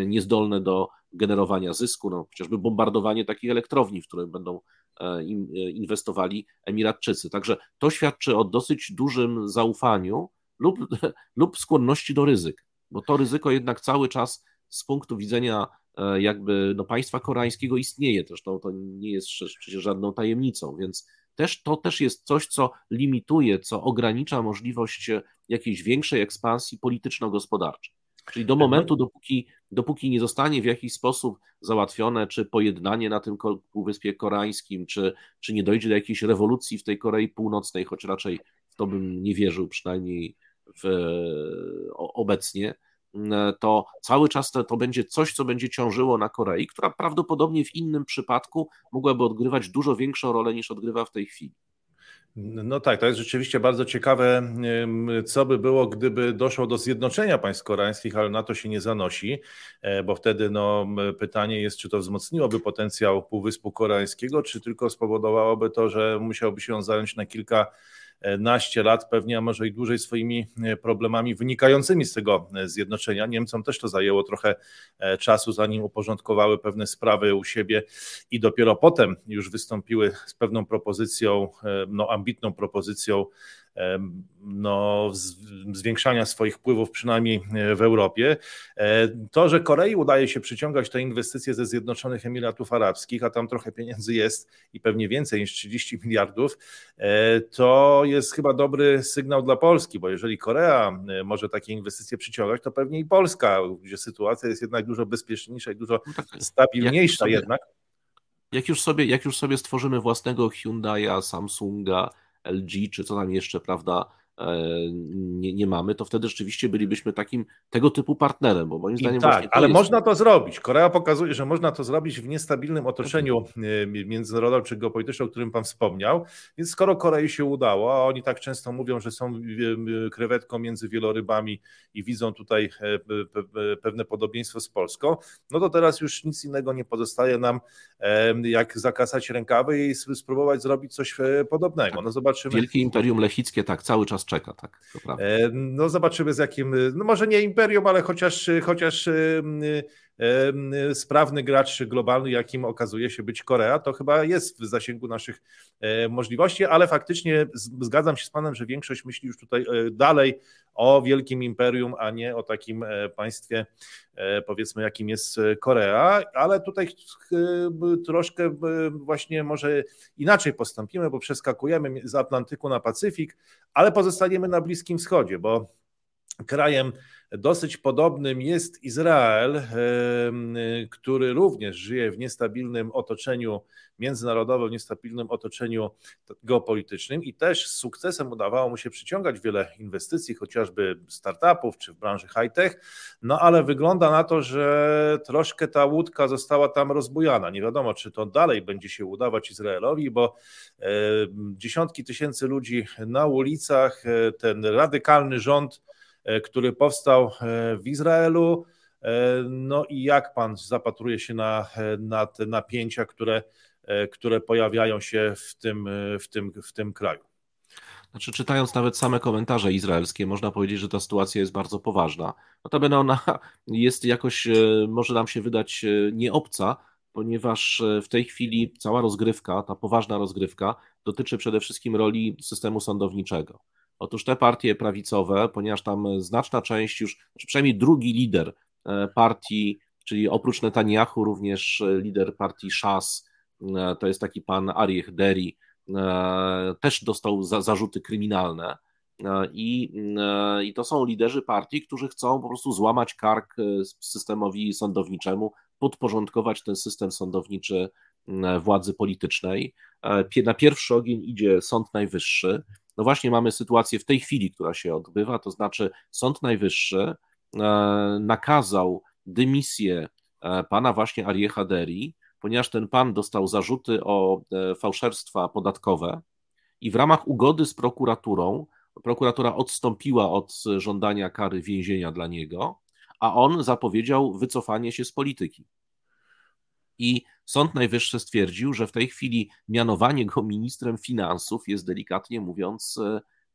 niezdolne do generowania zysku, no, chociażby bombardowanie takich elektrowni, w które będą e, e, inwestowali Emiratczycy. Także to świadczy o dosyć dużym zaufaniu lub, lub skłonności do ryzyk, bo to ryzyko jednak cały czas z punktu widzenia E, jakby no, państwa koreańskiego istnieje to, to nie jest przecież żadną tajemnicą, więc też to też jest coś, co limituje, co ogranicza możliwość jakiejś większej ekspansji polityczno-gospodarczej. Czyli do momentu, dopóki, dopóki nie zostanie w jakiś sposób załatwione, czy pojednanie na tym Półwyspie Koreańskim, czy, czy nie dojdzie do jakiejś rewolucji w tej Korei Północnej, choć raczej w to bym nie wierzył, przynajmniej w, obecnie, E, to cały czas to, to będzie coś, co będzie ciążyło na Korei, która prawdopodobnie w innym przypadku mogłaby odgrywać dużo większą rolę niż odgrywa w tej chwili. No tak, to jest rzeczywiście bardzo ciekawe, co by było, gdyby doszło do zjednoczenia państw koreańskich, ale na to się nie zanosi, e, bo wtedy no, pytanie jest, czy to wzmocniłoby potencjał Półwyspu Koreańskiego, czy tylko spowodowałoby to, że musiałby się on zająć na kilka naście lat, pewnie, a może i dłużej swoimi e, problemami wynikającymi z tego e, zjednoczenia. Niemcom też to zajęło trochę e, czasu, zanim uporządkowały pewne sprawy u siebie i dopiero potem już wystąpiły z pewną propozycją, no ambitną propozycją no, zwiększania swoich wpływów, przynajmniej e, w Europie. E, to, że Korei udaje się przyciągać te inwestycje ze Zjednoczonych Emiratów Arabskich, a tam trochę pieniędzy jest i pewnie więcej niż 30 miliardów, e, to jest chyba dobry sygnał dla Polski, bo jeżeli Korea może takie inwestycje przyciągać, to pewnie i Polska, gdzie sytuacja jest jednak dużo bezpieczniejsza i dużo no tak, stabilniejsza jak jednak. Jak już, sobie, jak już sobie stworzymy własnego Hyundai'a, Samsunga, LG, czy co tam jeszcze, prawda, nie, nie mamy, to wtedy rzeczywiście bylibyśmy takim tego typu partnerem, bo moim zdaniem tak, ale jest... można to zrobić. Korea pokazuje, że można to zrobić w niestabilnym otoczeniu e, międzynarodowym czy geopolitycznym, o którym Pan wspomniał. Więc skoro Korei się udało, a oni tak często mówią, że są e, krewetką między wielorybami i widzą tutaj pewne podobieństwo z Polską, no to teraz już nic innego nie pozostaje nam, jak zakasać rękawy i spróbować zrobić coś podobnego. No zobaczymy. Wielkie Imperium Lechickie tak cały czas czeka, tak. E, no zobaczymy z jakim, no może nie imperium, ale chociaż, chociaż sprawny gracz globalny, jakim okazuje się być Korea, to chyba jest w zasięgu naszych e, możliwości, ale faktycznie zgadzam się z Panem, że większość myśli już tutaj e, dalej o wielkim imperium, a nie o takim państwie, powiedzmy, jakim jest Korea, ale tutaj troszkę właśnie może inaczej postąpimy, bo przeskakujemy z Atlantyku na Pacyfik, ale pozostaniemy na Bliskim Wschodzie, bo krajem Dosyć podobnym jest Izrael, który również żyje w niestabilnym otoczeniu międzynarodowym, niestabilnym otoczeniu geopolitycznym i też z sukcesem udawało mu się przyciągać wiele inwestycji, chociażby startupów czy w branży high-tech, no ale wygląda na to, że troszkę ta łódka została tam rozbujana. Nie wiadomo, czy to dalej będzie się udawać Izraelowi, bo dziesiątki tysięcy ludzi na ulicach, e, ten radykalny rząd, który powstał e, w Izraelu. E, no i jak pan zapatruje się na, na te napięcia, które które pojawiają się w tym, w tym, w tym kraju. Znaczy, czytając nawet same komentarze izraelskie, można powiedzieć, że ta sytuacja jest bardzo poważna. Notabene ona jest jakoś, może nam się wydać nieobca, ponieważ w tej chwili cała rozgrywka, ta poważna rozgrywka, dotyczy przede wszystkim roli systemu sądowniczego. Otóż te partie prawicowe, ponieważ tam znaczna część już, znaczy przynajmniej drugi lider e, partii, czyli oprócz Netanyahu również e, lider partii Shas, e, to jest taki pan Arieh Deri, też dostał za, zarzuty kryminalne. I, I to są liderzy partii, którzy chcą po prostu złamać kark systemowi sądowniczemu, podporządkować ten system sądowniczy władzy politycznej. Na pierwszy ogień idzie Sąd Najwyższy. No właśnie mamy sytuację w tej chwili, która się odbywa, to znaczy Sąd Najwyższy e, nakazał dymisję e, pana właśnie Ariecha Deri, ponieważ ten pan dostał zarzuty o e, fałszerstwa podatkowe i w ramach ugody z prokuraturą prokuratura odstąpiła od żądania kary więzienia dla niego, a on zapowiedział wycofanie się z polityki. I Sąd Najwyższy stwierdził, że w tej chwili mianowanie go ministrem finansów jest delikatnie mówiąc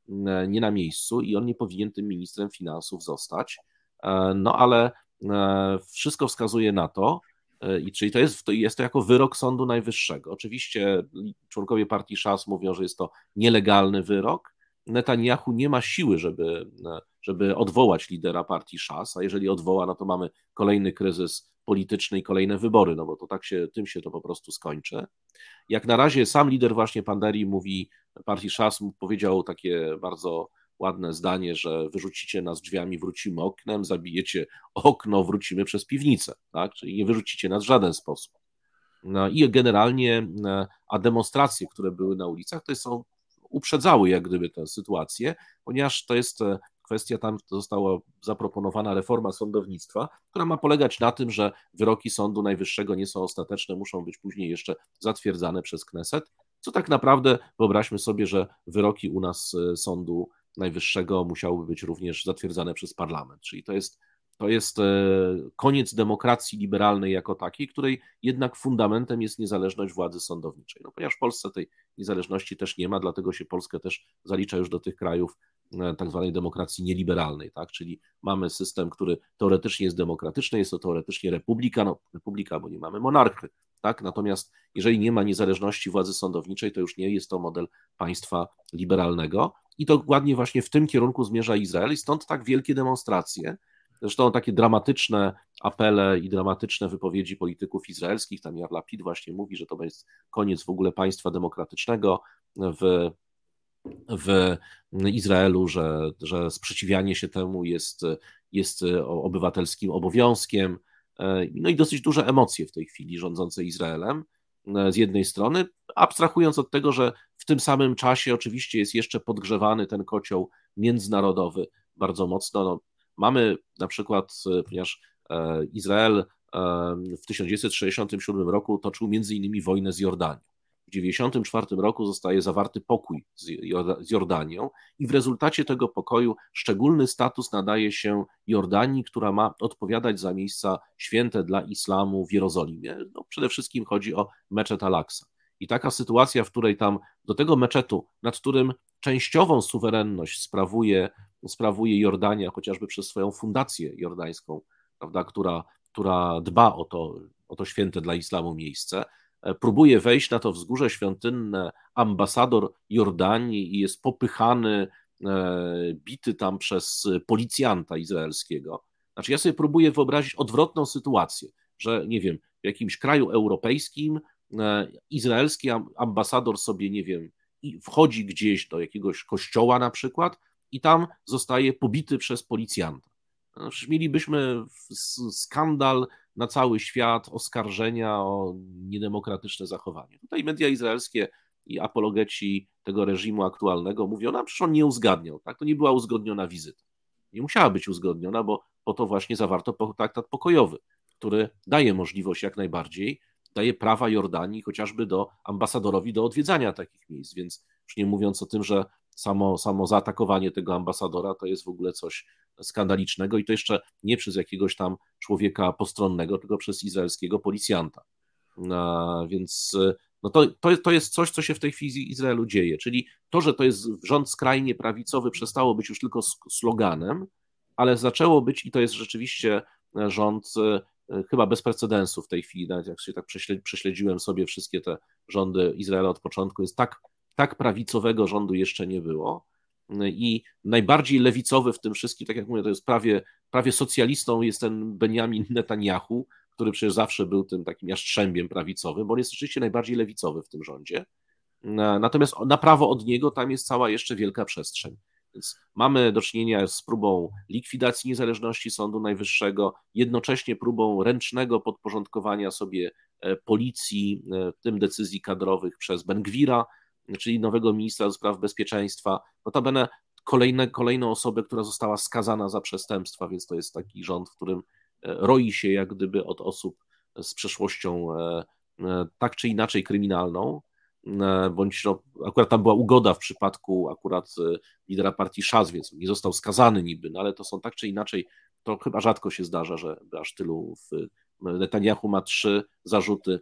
e, nie na miejscu i on nie powinien tym ministrem finansów zostać. E, no ale e, wszystko wskazuje na to, i czyli to jest, to jest to jako wyrok Sądu Najwyższego. Oczywiście członkowie partii Szas mówią, że jest to nielegalny wyrok. Netanyahu nie ma siły, żeby, żeby odwołać lidera partii Szas, a jeżeli odwoła, no to mamy kolejny kryzys polityczny i kolejne wybory, no bo to tak się, tym się to po prostu skończy. Jak na razie sam lider właśnie Panderi mówi, partii Szas powiedział takie bardzo ładne zdanie, że wyrzucicie nas drzwiami, wrócimy oknem, zabijecie okno, wrócimy przez piwnicę, tak? Czyli nie wyrzucicie nas w żaden sposób. No i generalnie, a demonstracje, które były na ulicach, to są uprzedzały jak gdyby tę sytuację, ponieważ to jest kwestia, tam została zaproponowana reforma sądownictwa, która ma polegać na tym, że wyroki Sądu Najwyższego nie są ostateczne, muszą być później jeszcze zatwierdzane przez Kneset, co tak naprawdę wyobraźmy sobie, że wyroki u nas e, Sądu Najwyższego musiałyby być również zatwierdzane przez parlament, czyli to jest to jest e, koniec demokracji liberalnej jako takiej, której jednak fundamentem jest niezależność władzy sądowniczej. No, ponieważ w Polsce tej niezależności też nie ma, dlatego się Polskę też zalicza już do tych krajów e, tak zwanej demokracji nieliberalnej, tak? czyli mamy system, który teoretycznie jest demokratyczny, jest to teoretycznie republika, no republika, bo nie mamy monarchy, tak? natomiast jeżeli nie ma niezależności władzy sądowniczej, to już nie jest to model państwa liberalnego i dokładnie właśnie w tym kierunku zmierza Izrael i stąd tak wielkie demonstracje, Zresztą takie dramatyczne apele i dramatyczne wypowiedzi polityków izraelskich, tam Jar Lapid właśnie mówi, że to jest koniec w ogóle państwa demokratycznego w, w Izraelu, że, że sprzeciwianie się temu jest, jest obywatelskim obowiązkiem. No i dosyć duże emocje w tej chwili rządzące Izraelem z jednej strony, abstrahując od tego, że w tym samym czasie oczywiście jest jeszcze podgrzewany ten kocioł międzynarodowy bardzo mocno. No, Mamy na przykład, e, ponieważ e, Izrael e, w 1967 roku toczył między innymi wojnę z Jordanią. W 1994 roku zostaje zawarty pokój z Jordanią i w rezultacie tego pokoju szczególny status nadaje się Jordanii, która ma odpowiadać za miejsca święte dla islamu w Jerozolimie. No, przede wszystkim chodzi o meczet Al-Aqsa. I taka sytuacja, w której tam do tego meczetu, nad którym częściową suwerenność sprawuje sprawuje Jordania, chociażby przez swoją fundację jordańską, prawda, która, która dba o to, o to święte dla islamu miejsce, e, próbuje wejść na to wzgórze świątynne ambasador Jordanii i jest popychany, e, bity tam przez policjanta izraelskiego. Znaczy, ja sobie próbuję wyobrazić odwrotną sytuację, że nie wiem, w jakimś kraju europejskim e, izraelski ambasador sobie, nie wiem, wchodzi gdzieś do jakiegoś kościoła na przykład i tam zostaje pobity przez policjanta. Mielibyśmy skandal na cały świat, oskarżenia o niedemokratyczne zachowanie. Tutaj media izraelskie i apologeci tego reżimu aktualnego mówią, no przecież on nie uzgadniał, tak? To nie była uzgodniona wizyta. Nie musiała być uzgodniona, bo po to właśnie zawarto traktat pokojowy, który daje możliwość jak najbardziej, daje prawa Jordanii chociażby do ambasadorowi do odwiedzania takich miejsc, więc już nie mówiąc o tym, że samo, samo zaatakowanie tego ambasadora to jest w ogóle coś skandalicznego i to jeszcze nie przez jakiegoś tam człowieka postronnego, tylko przez izraelskiego policjanta. No, więc no to, to, to jest coś, co się w tej chwili Izraelu dzieje. Czyli to, że to jest rząd skrajnie prawicowy, przestało być już tylko sloganem, ale zaczęło być, i to jest rzeczywiście rząd e, chyba bez precedensu w tej chwili, nawet jak się tak prześledziłem sobie wszystkie te rządy Izraela od początku, jest tak, tak prawicowego rządu jeszcze nie było. I najbardziej lewicowy w tym wszystkim, tak jak mówię, to jest prawie, prawie socjalistą, jest ten Benjamin Netanyahu, który przecież zawsze był tym takim jaszczębiem prawicowym, bo on jest rzeczywiście najbardziej lewicowy w tym rządzie. Natomiast na prawo od niego tam jest cała jeszcze wielka przestrzeń. Więc mamy do czynienia z próbą likwidacji niezależności Sądu Najwyższego, jednocześnie próbą ręcznego podporządkowania sobie e, policji, e, tym decyzji kadrowych przez Bengwira, czyli nowego ministra do spraw bezpieczeństwa. Notabene kolejne, kolejną osobę, która została skazana za przestępstwa, więc to jest taki rząd, w którym e, roi się jak gdyby od osób z przeszłością tak czy inaczej kryminalną. E, bądź no, akurat tam była ugoda w przypadku akurat e, lidera partii Szaz, więc nie został skazany niby, no ale to są tak czy inaczej, to chyba rzadko się zdarza, że aż tylu w, Netanyahu ma trzy zarzuty,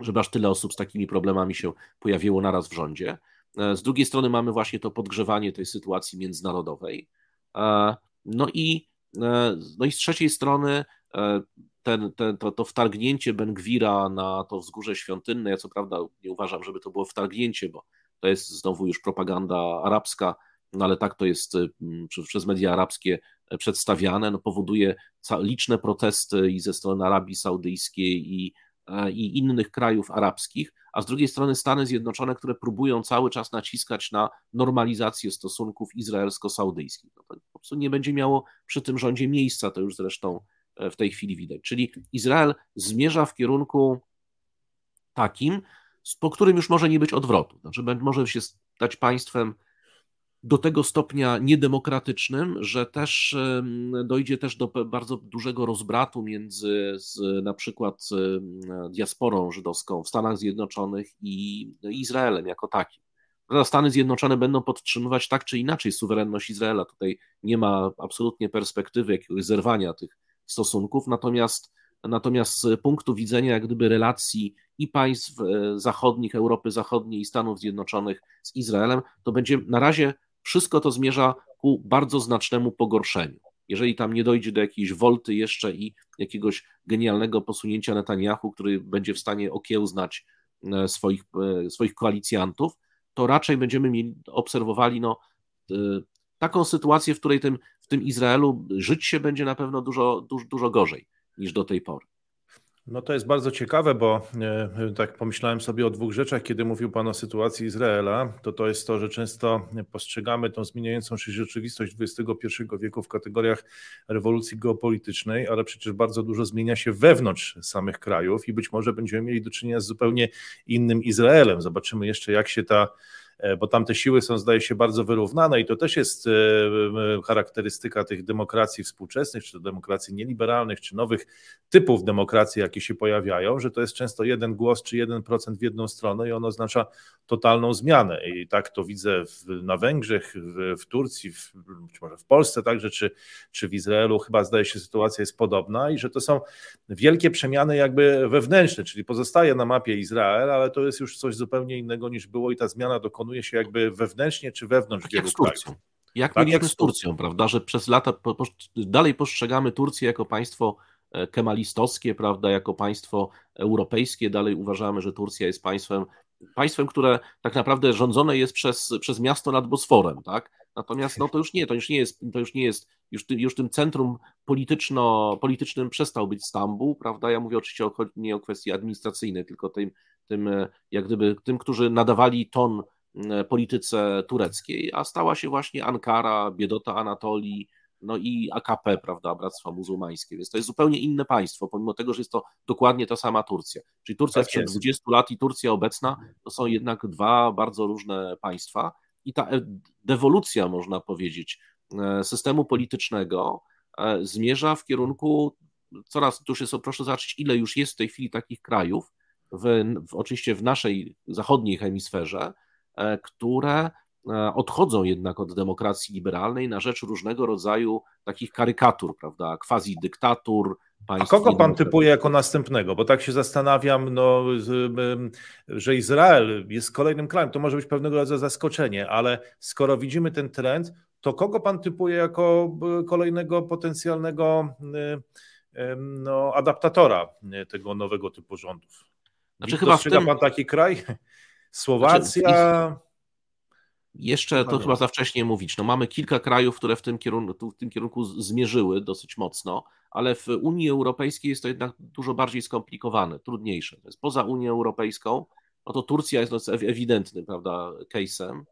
żeby aż tyle osób z takimi problemami się pojawiło naraz w rządzie. E, z drugiej strony mamy właśnie to podgrzewanie tej sytuacji międzynarodowej. No i, no i z trzeciej strony ten, ten, to, to wtargnięcie Bengwira na to wzgórze świątynne, ja co prawda nie uważam, żeby to było wtargnięcie, bo to jest znowu już propaganda arabska, no ale tak to jest mm, przez media arabskie e, przedstawiane, no powoduje liczne protesty i ze strony Arabii Saudyjskiej i, e, i innych krajów arabskich, a z drugiej strony Stany Zjednoczone, które próbują cały czas naciskać na normalizację stosunków izraelsko-saudyjskich. No to po prostu nie będzie miało przy tym rządzie miejsca, to już zresztą E, w tej chwili widać. Czyli Izrael zmierza w kierunku takim, po którym już może nie być odwrotu. Znaczy, może się stać państwem do tego stopnia niedemokratycznym, że też dojdzie też do bardzo dużego rozbratu między z, na przykład diasporą żydowską w Stanach Zjednoczonych i Izraelem jako takim. Stany Zjednoczone będą podtrzymywać tak czy inaczej suwerenność Izraela. Tutaj nie ma absolutnie perspektywy jakiegoś zerwania tych stosunków, natomiast, natomiast z punktu widzenia jak gdyby relacji i państw e, zachodnich, Europy Zachodniej i Stanów Zjednoczonych z Izraelem, to będzie na razie wszystko to zmierza ku bardzo znacznemu pogorszeniu. Jeżeli tam nie dojdzie do jakiejś wolty jeszcze i jakiegoś genialnego posunięcia Netanyahu, który będzie w stanie okiełznać e, swoich, e, swoich koalicjantów, to raczej będziemy mieli, obserwowali no, taką sytuację, w której tym, w tym Izraelu żyć się będzie na pewno dużo, dużo, dużo gorzej niż do tej pory. No to jest bardzo ciekawe, bo e, tak pomyślałem sobie o dwóch rzeczach, kiedy mówił Pan o sytuacji Izraela, to to jest to, że często postrzegamy tą zmieniającą się rzeczywistość XXI wieku w kategoriach rewolucji geopolitycznej, ale przecież bardzo dużo zmienia się wewnątrz samych krajów i być może będziemy mieli do czynienia z zupełnie innym Izraelem. Zobaczymy jeszcze, jak się ta bo tam te siły są, zdaje się, bardzo wyrównane i to też jest e, charakterystyka tych demokracji współczesnych, czy demokracji nieliberalnych, czy nowych typów demokracji, jakie się pojawiają, że to jest często jeden głos, czy jeden procent w jedną stronę i ono oznacza totalną zmianę. I tak to widzę w, na Węgrzech, w, w Turcji, w, być może w Polsce także, czy, czy w Izraelu, chyba zdaje się sytuacja jest podobna i że to są wielkie przemiany jakby wewnętrzne, czyli pozostaje na mapie Izrael, ale to jest już coś zupełnie innego niż było i ta zmiana dokonuje dokonuje się jakby wewnętrznie czy wewnątrz tak wielu Turcją. Jak tak mieliśmy z Turcją, prawda, że przez lata po, po, dalej postrzegamy Turcję jako państwo e, kemalistowskie, prawda, jako państwo europejskie, dalej uważamy, że Turcja jest państwem, państwem, które tak naprawdę rządzone jest przez, przez miasto nad Bosforem, tak? Natomiast no to już nie, to już nie jest, to już nie jest, już, już tym centrum polityczno, politycznym przestał być Stambuł, prawda? Ja mówię oczywiście o, nie o kwestii administracyjnej, tylko tym, tym, e, jak gdyby, tym, którzy nadawali ton polityce tureckiej, a stała się właśnie Ankara, biedota Anatolii, no i AKP, prawda, Bractwa Muzułmańskie, więc to jest zupełnie inne państwo, pomimo tego, że jest to dokładnie ta sama Turcja. Czyli Turcja tak sprzed 20 lat i Turcja obecna to są jednak dwa bardzo różne państwa. I ta e, dewolucja, można powiedzieć, e, systemu politycznego zmierza w kierunku coraz, tu już jest, proszę zobaczyć, ile już jest w tej chwili takich krajów, w, w, oczywiście w naszej zachodniej hemisferze, E, które odchodzą jednak od demokracji liberalnej na rzecz różnego rodzaju takich karykatur, prawda, quasi dyktatur, a kogo pan typuje jako następnego? Bo tak się zastanawiam, no, że Izrael jest kolejnym krajem. To może być pewnego rodzaju zaskoczenie, ale skoro widzimy ten trend, to kogo pan typuje jako kolejnego potencjalnego no, adaptatora tego nowego typu rządów? Znaczy, chyba w tym... pan taki kraj? Słowacja. Znaczy, jeszcze to chyba za wcześnie mówić. No, mamy kilka krajów, które w tym, kierunku, w tym kierunku zmierzyły dosyć mocno, ale w Unii Europejskiej jest to jednak dużo bardziej skomplikowane, trudniejsze. Jest poza Unią Europejską, no to Turcja jest ewidentnym prawda, case'em.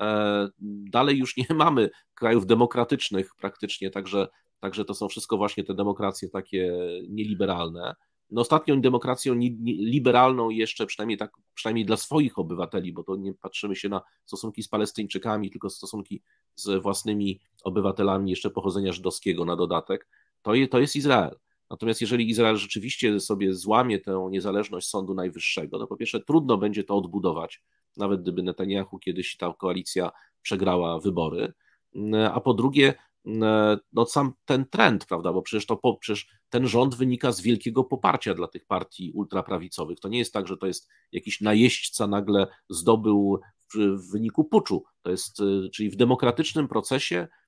E, dalej już nie mamy krajów demokratycznych praktycznie, także, także to są wszystko właśnie te demokracje takie nieliberalne no ostatnią demokracją liberalną jeszcze, przynajmniej, tak, przynajmniej dla swoich obywateli, bo to nie patrzymy się na stosunki z Palestyńczykami, tylko stosunki z własnymi obywatelami jeszcze pochodzenia żydowskiego na dodatek, to, je, to jest Izrael. Natomiast jeżeli Izrael rzeczywiście sobie złamie tę niezależność Sądu Najwyższego, to po pierwsze trudno będzie to odbudować, nawet gdyby Netanyahu kiedyś ta koalicja przegrała wybory, a po drugie no, sam ten trend, prawda, bo przecież, to, przecież ten rząd wynika z wielkiego poparcia dla tych partii ultraprawicowych. To nie jest tak, że to jest jakiś najeźdźca nagle zdobył w, w wyniku puczu. To jest, e, czyli w demokratycznym procesie E,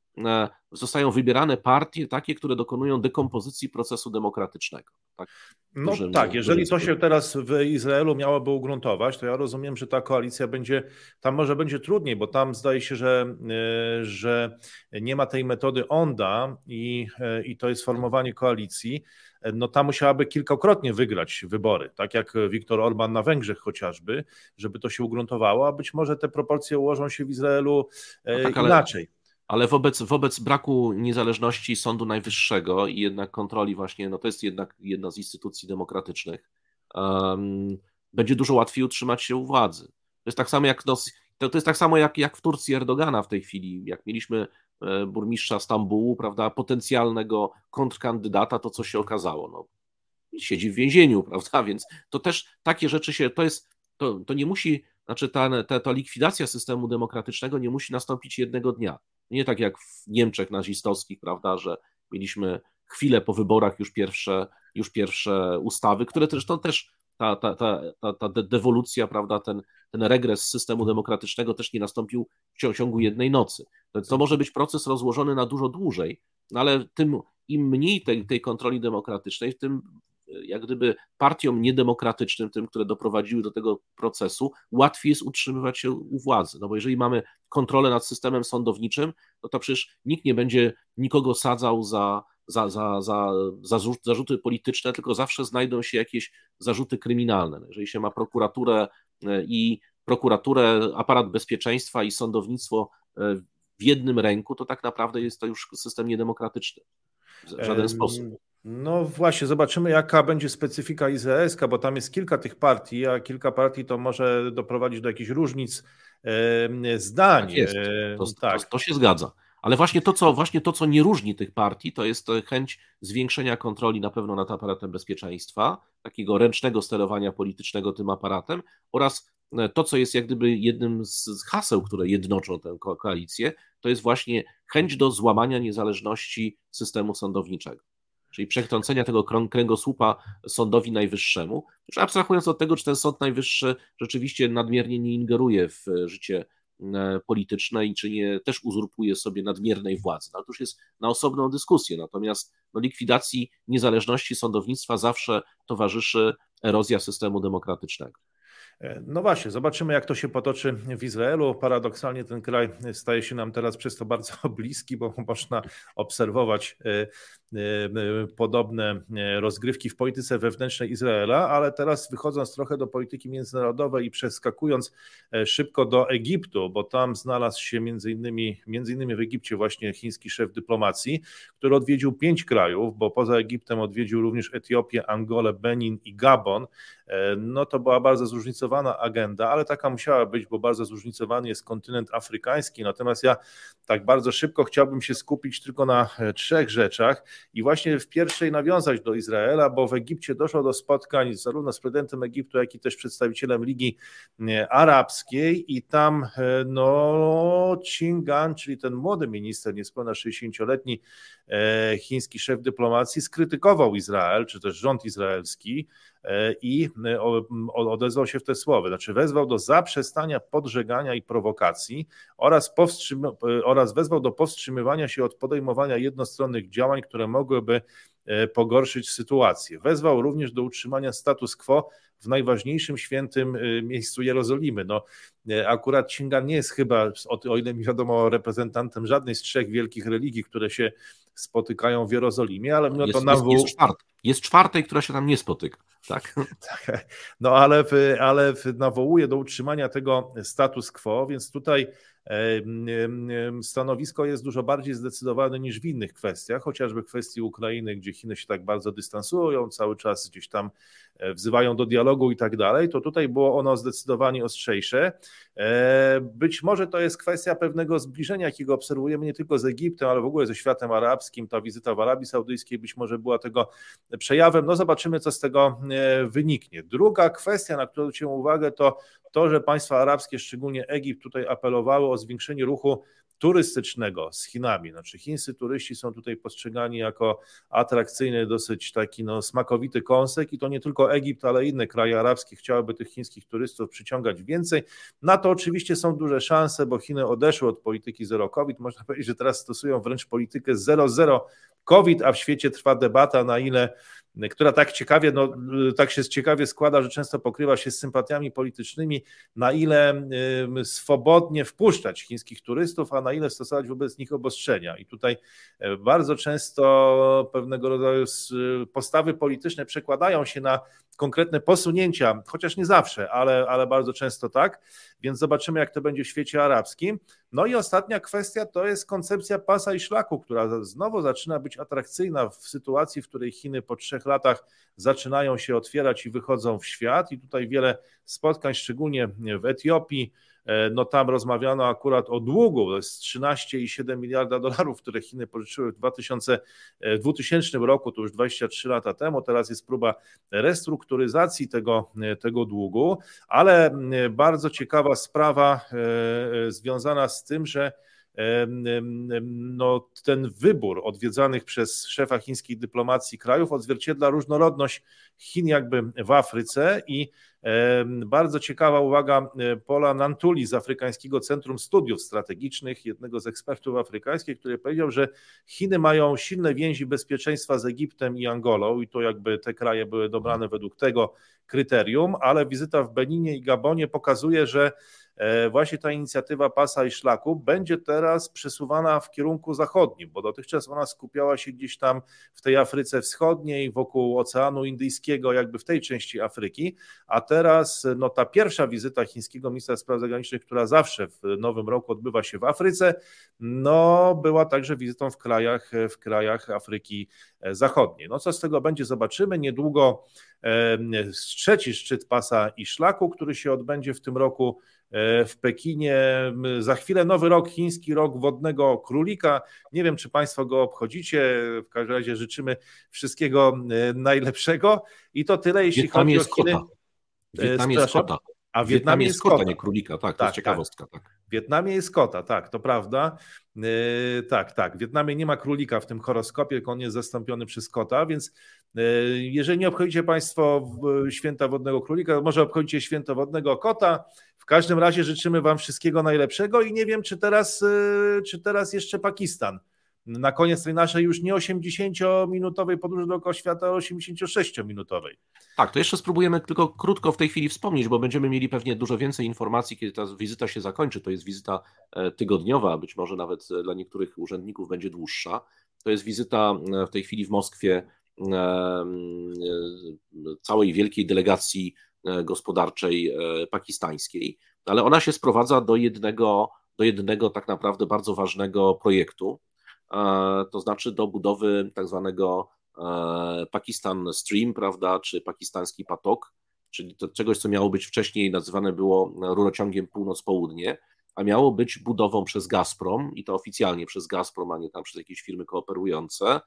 zostają wybierane partie takie, które dokonują dekompozycji procesu demokratycznego. Tak, no dużym, tak, jeżeli to się teraz w Izraelu miałoby ugruntować, to ja rozumiem, że ta koalicja będzie, tam może będzie trudniej, bo tam zdaje się, że, e, że nie ma tej metody ONDA i, e, i to jest formowanie koalicji, no tam musiałaby kilkakrotnie wygrać wybory, tak jak Viktor Orban na Węgrzech chociażby, żeby to się ugruntowało, a być może te proporcje ułożą się w Izraelu no tak, inaczej. Ale ale wobec, wobec braku niezależności Sądu Najwyższego i jednak kontroli właśnie, no to jest jednak jedna z instytucji demokratycznych, um, będzie dużo łatwiej utrzymać się u władzy. To jest tak samo jak, no, to, to jest tak samo jak, jak w Turcji Erdogana w tej chwili, jak mieliśmy e, burmistrza Stambułu, prawda, potencjalnego kontrkandydata, to co się okazało, no, siedzi w więzieniu, prawda, więc to też takie rzeczy się, to jest, to, to nie musi, znaczy ta, ta, ta likwidacja systemu demokratycznego nie musi nastąpić jednego dnia. Nie tak jak w Niemczech nazistowskich, prawda, że mieliśmy chwilę po wyborach już pierwsze, już pierwsze ustawy, które zresztą też ta, ta, ta, ta, ta dewolucja, prawda, ten, ten regres systemu demokratycznego też nie nastąpił w ciągu jednej nocy. Więc to może być proces rozłożony na dużo dłużej, no ale tym im mniej tej, tej kontroli demokratycznej, tym jak gdyby partiom niedemokratycznym, tym, które doprowadziły do tego procesu, łatwiej jest utrzymywać się u władzy. No bo jeżeli mamy kontrolę nad systemem sądowniczym, no to przecież nikt nie będzie nikogo sadzał za, za, za, za, za zarzuty polityczne, tylko zawsze znajdą się jakieś zarzuty kryminalne. No jeżeli się ma prokuraturę e, i prokuraturę, aparat bezpieczeństwa i sądownictwo e, w jednym ręku, to tak naprawdę jest to już system niedemokratyczny w żaden sposób. No właśnie, zobaczymy jaka będzie specyfika izraelska, bo tam jest kilka tych partii, a kilka partii to może doprowadzić do jakichś różnic e, zdań. Tak jest. To, tak. To, to, się zgadza. Ale właśnie to, co, właśnie to, co nie różni tych partii, to jest chęć zwiększenia kontroli na pewno nad aparatem bezpieczeństwa, takiego ręcznego sterowania politycznego tym aparatem oraz e, to, co jest jak gdyby jednym z haseł, które jednoczą tę koalicję, to jest właśnie chęć do złamania niezależności systemu sądowniczego czyli przetrącenia tego kręgosłupa sądowi najwyższemu, już abstrahując od tego, czy ten sąd najwyższy rzeczywiście nadmiernie nie ingeruje w życie e, polityczne i czy nie też uzurpuje sobie nadmiernej władzy. No, to już jest na osobną dyskusję, natomiast no, likwidacji niezależności sądownictwa zawsze towarzyszy erozja systemu demokratycznego. No właśnie, zobaczymy, jak to się potoczy w Izraelu. Paradoksalnie ten kraj staje się nam teraz przez to bardzo bliski, bo można obserwować e, e, podobne e, rozgrywki w polityce wewnętrznej Izraela, ale teraz wychodząc trochę do polityki międzynarodowej i przeskakując szybko do Egiptu, bo tam znalazł się między innymi, między innymi w Egipcie właśnie chiński szef dyplomacji, który odwiedził pięć krajów, bo poza Egiptem odwiedził również Etiopię, Angolę, Benin i Gabon. No to była bardzo zróżnicowana zróżnicowana agenda, ale taka musiała być, bo bardzo zróżnicowany jest kontynent afrykański. Natomiast ja tak bardzo szybko chciałbym się skupić tylko na e, trzech rzeczach i właśnie w pierwszej nawiązać do Izraela, bo w Egipcie doszło do spotkań zarówno z prezydentem Egiptu, jak i też przedstawicielem Ligi Arabskiej i tam no Chingan, czyli ten młody minister, niespełna 60-letni chiński szef dyplomacji, skrytykował Izrael, czy też rząd izraelski e, i e, odezwał się w te słowy, znaczy wezwał do zaprzestania podżegania i prowokacji oraz, e, oraz wezwał do powstrzymywania się od podejmowania jednostronnych działań, które mogłyby pogorszyć sytuację. Wezwał również do utrzymania status quo w najważniejszym świętym miejscu Jerozolimy. No, akurat Chingan nie jest chyba, o ile mi wiadomo, reprezentantem żadnej z trzech wielkich religii, które się spotykają w Jerozolimie, ale mimo jest, to nawoł... Jest, jest, czwart, jest czwartej, która się tam nie spotyka. Tak. tak no ale, ale nawołuje do utrzymania tego status quo, więc tutaj stanowisko jest dużo bardziej zdecydowane niż w innych kwestiach, chociażby kwestii Ukrainy, gdzie Chiny się tak bardzo dystansują, cały czas gdzieś tam wzywają do dialogu i tak dalej, to tutaj było ono zdecydowanie ostrzejsze. E, być może to jest kwestia pewnego zbliżenia, jakiego obserwujemy nie tylko z Egiptem, ale w ogóle ze światem arabskim. Ta wizyta w Arabii Saudyjskiej być może była tego przejawem. No zobaczymy, co z tego e, wyniknie. Druga kwestia, na którą zwróciłem uwagę, to to, że państwa arabskie, szczególnie Egipt, tutaj apelowały o zwiększenie ruchu turystycznego z Chinami. Znaczy chińscy turyści są tutaj postrzegani jako atrakcyjny, dosyć taki no, smakowity kąsek i to nie tylko Egipt, ale inne kraje arabskie chciałyby tych chińskich turystów przyciągać więcej. Na to oczywiście są duże szanse, bo Chiny odeszły od polityki zero COVID. Można powiedzieć, że teraz stosują wręcz politykę zero-zero COVID, a w świecie trwa debata, na ile która tak ciekawie, no, tak się ciekawie składa, że często pokrywa się z sympatiami politycznymi, na ile swobodnie wpuszczać chińskich turystów, a na ile stosować wobec nich obostrzenia. I tutaj e, bardzo często pewnego rodzaju postawy polityczne przekładają się na konkretne posunięcia, chociaż nie zawsze, ale, ale bardzo często tak, więc zobaczymy, jak to będzie w świecie arabskim. No i ostatnia kwestia to jest koncepcja pasa i szlaku, która znowu zaczyna być atrakcyjna w sytuacji, w której Chiny po trzech latach zaczynają się otwierać i wychodzą w świat. I tutaj wiele spotkań, szczególnie w Etiopii, no tam rozmawiano akurat o długu, to jest 13,7 miliarda dolarów, które Chiny pożyczyły w 2000, 2000 e, roku, to już 23 lata temu, teraz jest próba restrukturyzacji tego, e, tego długu, ale bardzo ciekawa sprawa związana z tym, że no, ten wybór odwiedzanych przez szefa chińskiej dyplomacji krajów odzwierciedla różnorodność Chin jakby w Afryce i bardzo ciekawa uwaga e, Pola Nantuli z Afrykańskiego Centrum Studiów Strategicznych, jednego z ekspertów afrykańskich, który powiedział, że Chiny mają silne więzi bezpieczeństwa z Egiptem i Angolą i to jakby te kraje były dobrane według tego kryterium, ale wizyta w Beninie i Gabonie pokazuje, że właśnie ta inicjatywa pasa i szlaku będzie teraz przesuwana w kierunku zachodnim, bo dotychczas ona skupiała się gdzieś tam w tej Afryce Wschodniej, wokół Oceanu Indyjskiego, jakby w tej części Afryki, a teraz no, ta pierwsza wizyta chińskiego ministra spraw zagranicznych, która zawsze w nowym roku odbywa się w Afryce, no była także wizytą w krajach, w krajach Afryki Zachodniej. No co z tego będzie, zobaczymy. Niedługo trzeci szczyt pasa i szlaku, który się odbędzie w tym roku e, w Pekinie. Za chwilę nowy rok, chiński rok wodnego królika. Nie wiem, czy Państwo go obchodzicie. W każdym razie życzymy wszystkiego e, najlepszego. I to tyle, jeśli Wietnam chodzi o Chiny. Kota. W Wietnamie jest kota. A w Wietnamie jest kota, nie królika, tak, to tak, jest ciekawostka. Tak. W Wietnamie jest kota, tak, to prawda. Yy, tak, tak. W Wietnamie nie ma królika w tym horoskopie, tylko on jest zastąpiony przez kota, więc jeżeli nie obchodzicie Państwo święta wodnego królika, może obchodzicie święto wodnego kota. W każdym razie życzymy Wam wszystkiego najlepszego i nie wiem, czy teraz, yy, czy teraz jeszcze Pakistan na koniec tej naszej już nie 80-minutowej podróży dookoła świata, ale 86-minutowej. Tak, to jeszcze spróbujemy tylko krótko w tej chwili wspomnieć, bo będziemy mieli pewnie dużo więcej informacji, kiedy ta wizyta się zakończy. To jest wizyta e, tygodniowa, być może nawet e, dla niektórych urzędników będzie dłuższa. To jest wizyta e, w tej chwili w Moskwie całej wielkiej delegacji gospodarczej pakistańskiej, ale ona się sprowadza do jednego, do jednego tak naprawdę bardzo ważnego projektu, E, to znaczy do budowy tak zwanego e, Pakistan Stream, prawda, czy pakistański patok, czyli to czegoś, co miało być wcześniej nazywane było rurociągiem północ-południe, a miało być budową przez Gazprom i to oficjalnie przez Gazprom, a nie tam przez jakieś firmy kooperujące,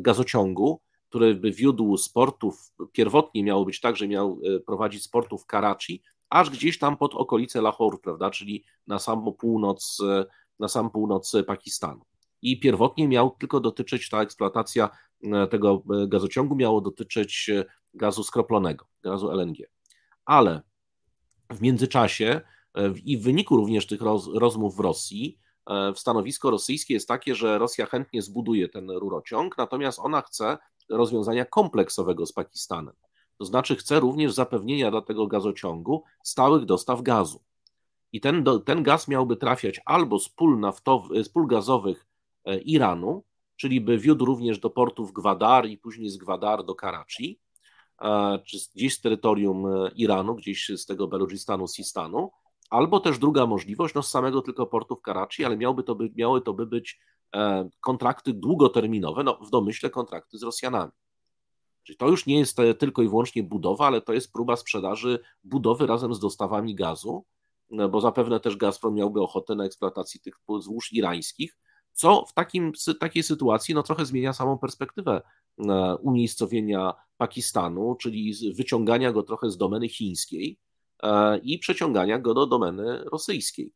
gazociągu, który by wiódł z portów, pierwotnie miało być tak, że miał e, prowadzić z portów Karachi, aż gdzieś tam pod okolice Lahore, prawda, czyli na sam północ, e, na sam północ Pakistanu. I pierwotnie miał tylko dotyczyć ta eksploatacja e, tego gazociągu, miało dotyczyć gazu skroplonego, gazu LNG. Ale w międzyczasie i w wyniku również tych roz, rozmów w Rosji, stanowisko rosyjskie jest takie, że Rosja chętnie zbuduje ten rurociąg, natomiast ona chce rozwiązania kompleksowego z Pakistanem. To znaczy chce również zapewnienia dla tego gazociągu stałych dostaw gazu. I ten, ten gaz miałby trafiać albo z pól, naftowy, z pól gazowych e, Iranu, czyli by wiódł również do portów Gwadar i później z Gwadar do Karachi, e, czy gdzieś z terytorium e, Iranu, gdzieś z tego Beludżistanu, Sistanu, albo też druga możliwość, no z samego tylko portu w Karachi, ale miałby to by, miały to by być E, kontrakty długoterminowe, no w domyśle kontrakty z Rosjanami. Czyli to już nie jest tylko i wyłącznie budowa, ale to jest próba sprzedaży budowy razem z dostawami gazu, no bo zapewne też Gazprom miałby ochotę na eksploatację tych złóż irańskich, co w takim, takiej sytuacji no, trochę zmienia samą perspektywę e, umiejscowienia Pakistanu, czyli wyciągania go trochę z domeny chińskiej e, i przeciągania go do domeny rosyjskiej.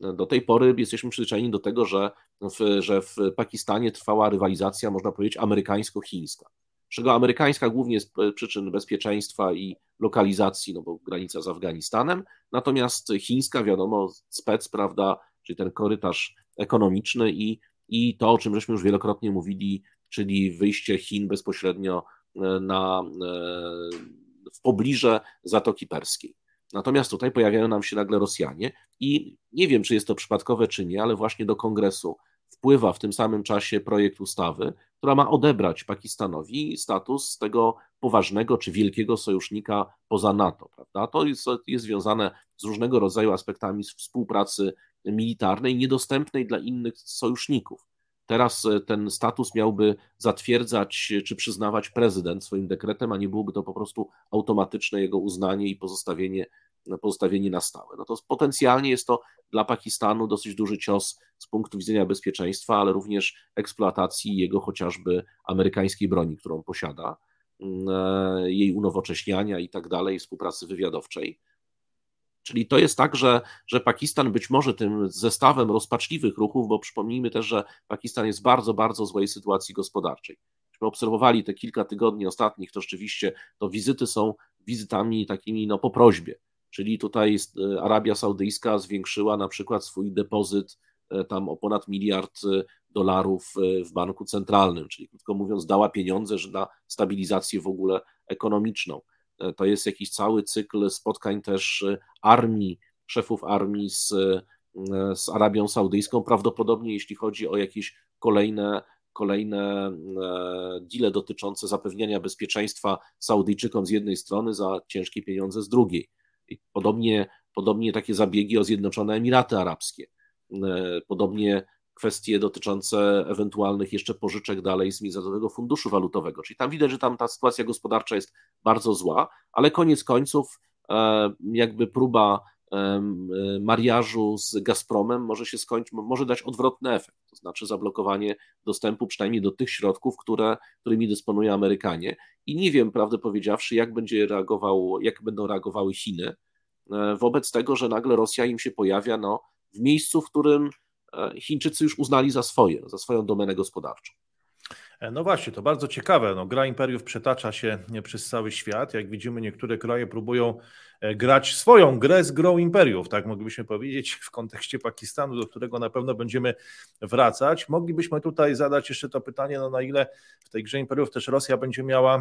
Do tej pory jesteśmy przyzwyczajeni do tego, że w, że w Pakistanie trwała rywalizacja, można powiedzieć, amerykańsko-chińska. Czego amerykańska głównie z przyczyn bezpieczeństwa i lokalizacji, no bo granica z Afganistanem, natomiast chińska, wiadomo, spec, prawda, czyli ten korytarz ekonomiczny i, i to, o czym żeśmy już wielokrotnie mówili, czyli wyjście Chin bezpośrednio e, na, e, w pobliże Zatoki Perskiej. Natomiast tutaj pojawiają nam się nagle Rosjanie i nie wiem, czy jest to przypadkowe, czy nie, ale właśnie do kongresu wpływa w tym samym czasie projekt ustawy, która ma odebrać Pakistanowi status tego poważnego czy wielkiego sojusznika poza NATO. Prawda? To jest, jest związane z różnego rodzaju aspektami współpracy militarnej, niedostępnej dla innych sojuszników. Teraz e, ten status miałby zatwierdzać czy przyznawać prezydent swoim dekretem, a nie byłoby to po prostu automatyczne jego uznanie i pozostawienie, pozostawienie na stałe. No to potencjalnie jest to dla Pakistanu dosyć duży cios z punktu widzenia bezpieczeństwa, ale również eksploatacji jego chociażby amerykańskiej broni, którą posiada, mm, e, jej unowocześniania i tak dalej, współpracy wywiadowczej. Czyli to jest tak, że, że Pakistan być może tym zestawem rozpaczliwych ruchów, bo przypomnijmy też, że Pakistan jest w bardzo, bardzo złej sytuacji gospodarczej. Myśmy obserwowali te kilka tygodni ostatnich, to rzeczywiście to wizyty są wizytami takimi no, po prośbie. Czyli tutaj e, Arabia Saudyjska zwiększyła na przykład swój depozyt e, tam o ponad miliard e, dolarów w banku centralnym, czyli krótko mówiąc, dała pieniądze na stabilizację w ogóle ekonomiczną. To jest jakiś cały cykl spotkań też e, armii, szefów armii z, e, z Arabią Saudyjską, prawdopodobnie jeśli chodzi o jakieś kolejne kolejne e, deale dotyczące zapewniania bezpieczeństwa Saudyjczykom z jednej strony za ciężkie pieniądze z drugiej. I podobnie, podobnie takie zabiegi o Zjednoczone Emiraty Arabskie. Podobnie kwestie dotyczące ewentualnych jeszcze pożyczek dalej z Międzynarodowego Funduszu Walutowego. Czyli tam widać, że tam ta sytuacja gospodarcza jest bardzo zła, ale koniec końców e, jakby próba e, mariażu z Gazpromem może się skończyć, może dać odwrotny efekt, to znaczy zablokowanie dostępu przynajmniej do tych środków, które, którymi dysponują Amerykanie. I nie wiem, prawdę powiedziawszy, jak będzie reagował, jak będą reagowały Chiny e, wobec tego, że nagle Rosja im się pojawia no, w miejscu, w którym E, Chińczycy już uznali za swoje, za swoją domenę gospodarczą. E, no właśnie, to bardzo ciekawe. No, gra imperiów przetacza się przez cały świat. Jak widzimy, niektóre kraje próbują e, grać swoją grę z grą imperiów, tak moglibyśmy powiedzieć, w kontekście Pakistanu, do którego na pewno będziemy wracać. Moglibyśmy tutaj zadać jeszcze to pytanie, no na ile w tej grze imperiów też Rosja będzie miała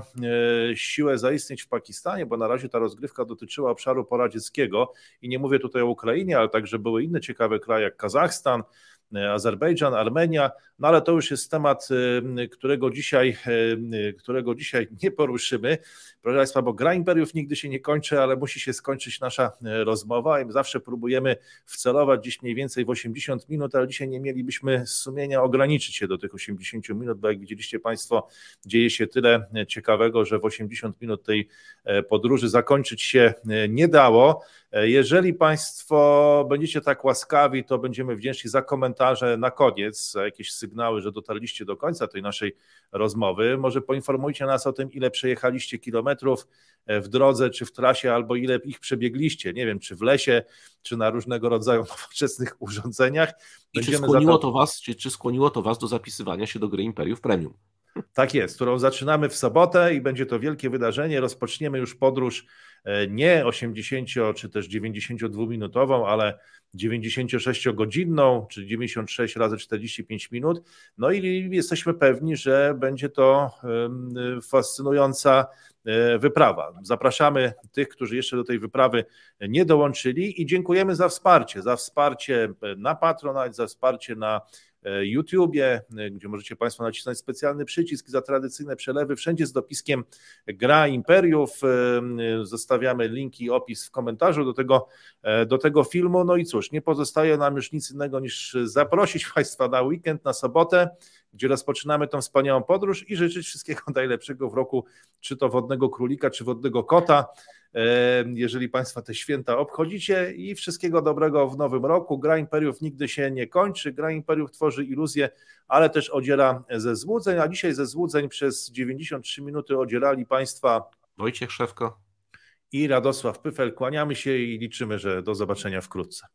e, siłę zaistnieć w Pakistanie, bo na razie ta rozgrywka dotyczyła obszaru poradzieckiego i nie mówię tutaj o Ukrainie, ale także były inne ciekawe kraje jak Kazachstan, Azerbejdżan, Armenia, no ale to już jest temat, którego dzisiaj, którego dzisiaj nie poruszymy. Proszę Państwa, bo gra imperiów nigdy się nie kończy, ale musi się skończyć nasza rozmowa i zawsze próbujemy wcelować dziś mniej więcej w 80 minut, ale dzisiaj nie mielibyśmy sumienia ograniczyć się do tych 80 minut, bo jak widzieliście Państwo, dzieje się tyle ciekawego, że w 80 minut tej podróży zakończyć się nie dało. Jeżeli Państwo będziecie tak łaskawi, to będziemy wdzięczni za komentarze na koniec, za jakieś sygnały, że dotarliście do końca tej naszej rozmowy. Może poinformujcie nas o tym, ile przejechaliście kilometrów w drodze, czy w trasie, albo ile ich przebiegliście. Nie wiem, czy w lesie, czy na różnego rodzaju nowoczesnych urządzeniach. I czy skłoniło, to was, czy, czy skłoniło to Was do zapisywania się do gry Imperiów Premium? Tak jest, którą zaczynamy w sobotę i będzie to wielkie wydarzenie. Rozpoczniemy już podróż e, nie 80 czy też 92-minutową, ale 96-godzinną, czyli 96 razy 45 minut. No i jesteśmy pewni, że będzie to fascynująca e, wyprawa. Zapraszamy tych, którzy jeszcze do tej wyprawy nie dołączyli i dziękujemy za wsparcie, za wsparcie na Patronite, za wsparcie na YouTubie, e, gdzie możecie Państwo nacisnąć specjalny przycisk za tradycyjne przelewy, wszędzie z dopiskiem Gra Imperiów. E, zostawiamy linki i opis w komentarzu do tego, do tego filmu. No i cóż, nie pozostaje nam już nic innego niż zaprosić Państwa na weekend, na sobotę, gdzie rozpoczynamy tą wspaniałą podróż i życzyć wszystkiego najlepszego w roku, czy to wodnego królika, czy wodnego kota jeżeli Państwo te święta obchodzicie i wszystkiego dobrego w nowym roku. Gra Imperiów nigdy się nie kończy, Gra Imperiów tworzy iluzję, ale też odziela ze złudzeń, a dzisiaj ze złudzeń przez 93 minuty odzielali Państwa Wojciech Szewko i Radosław Pyfel. Kłaniamy się i liczymy, że do zobaczenia wkrótce.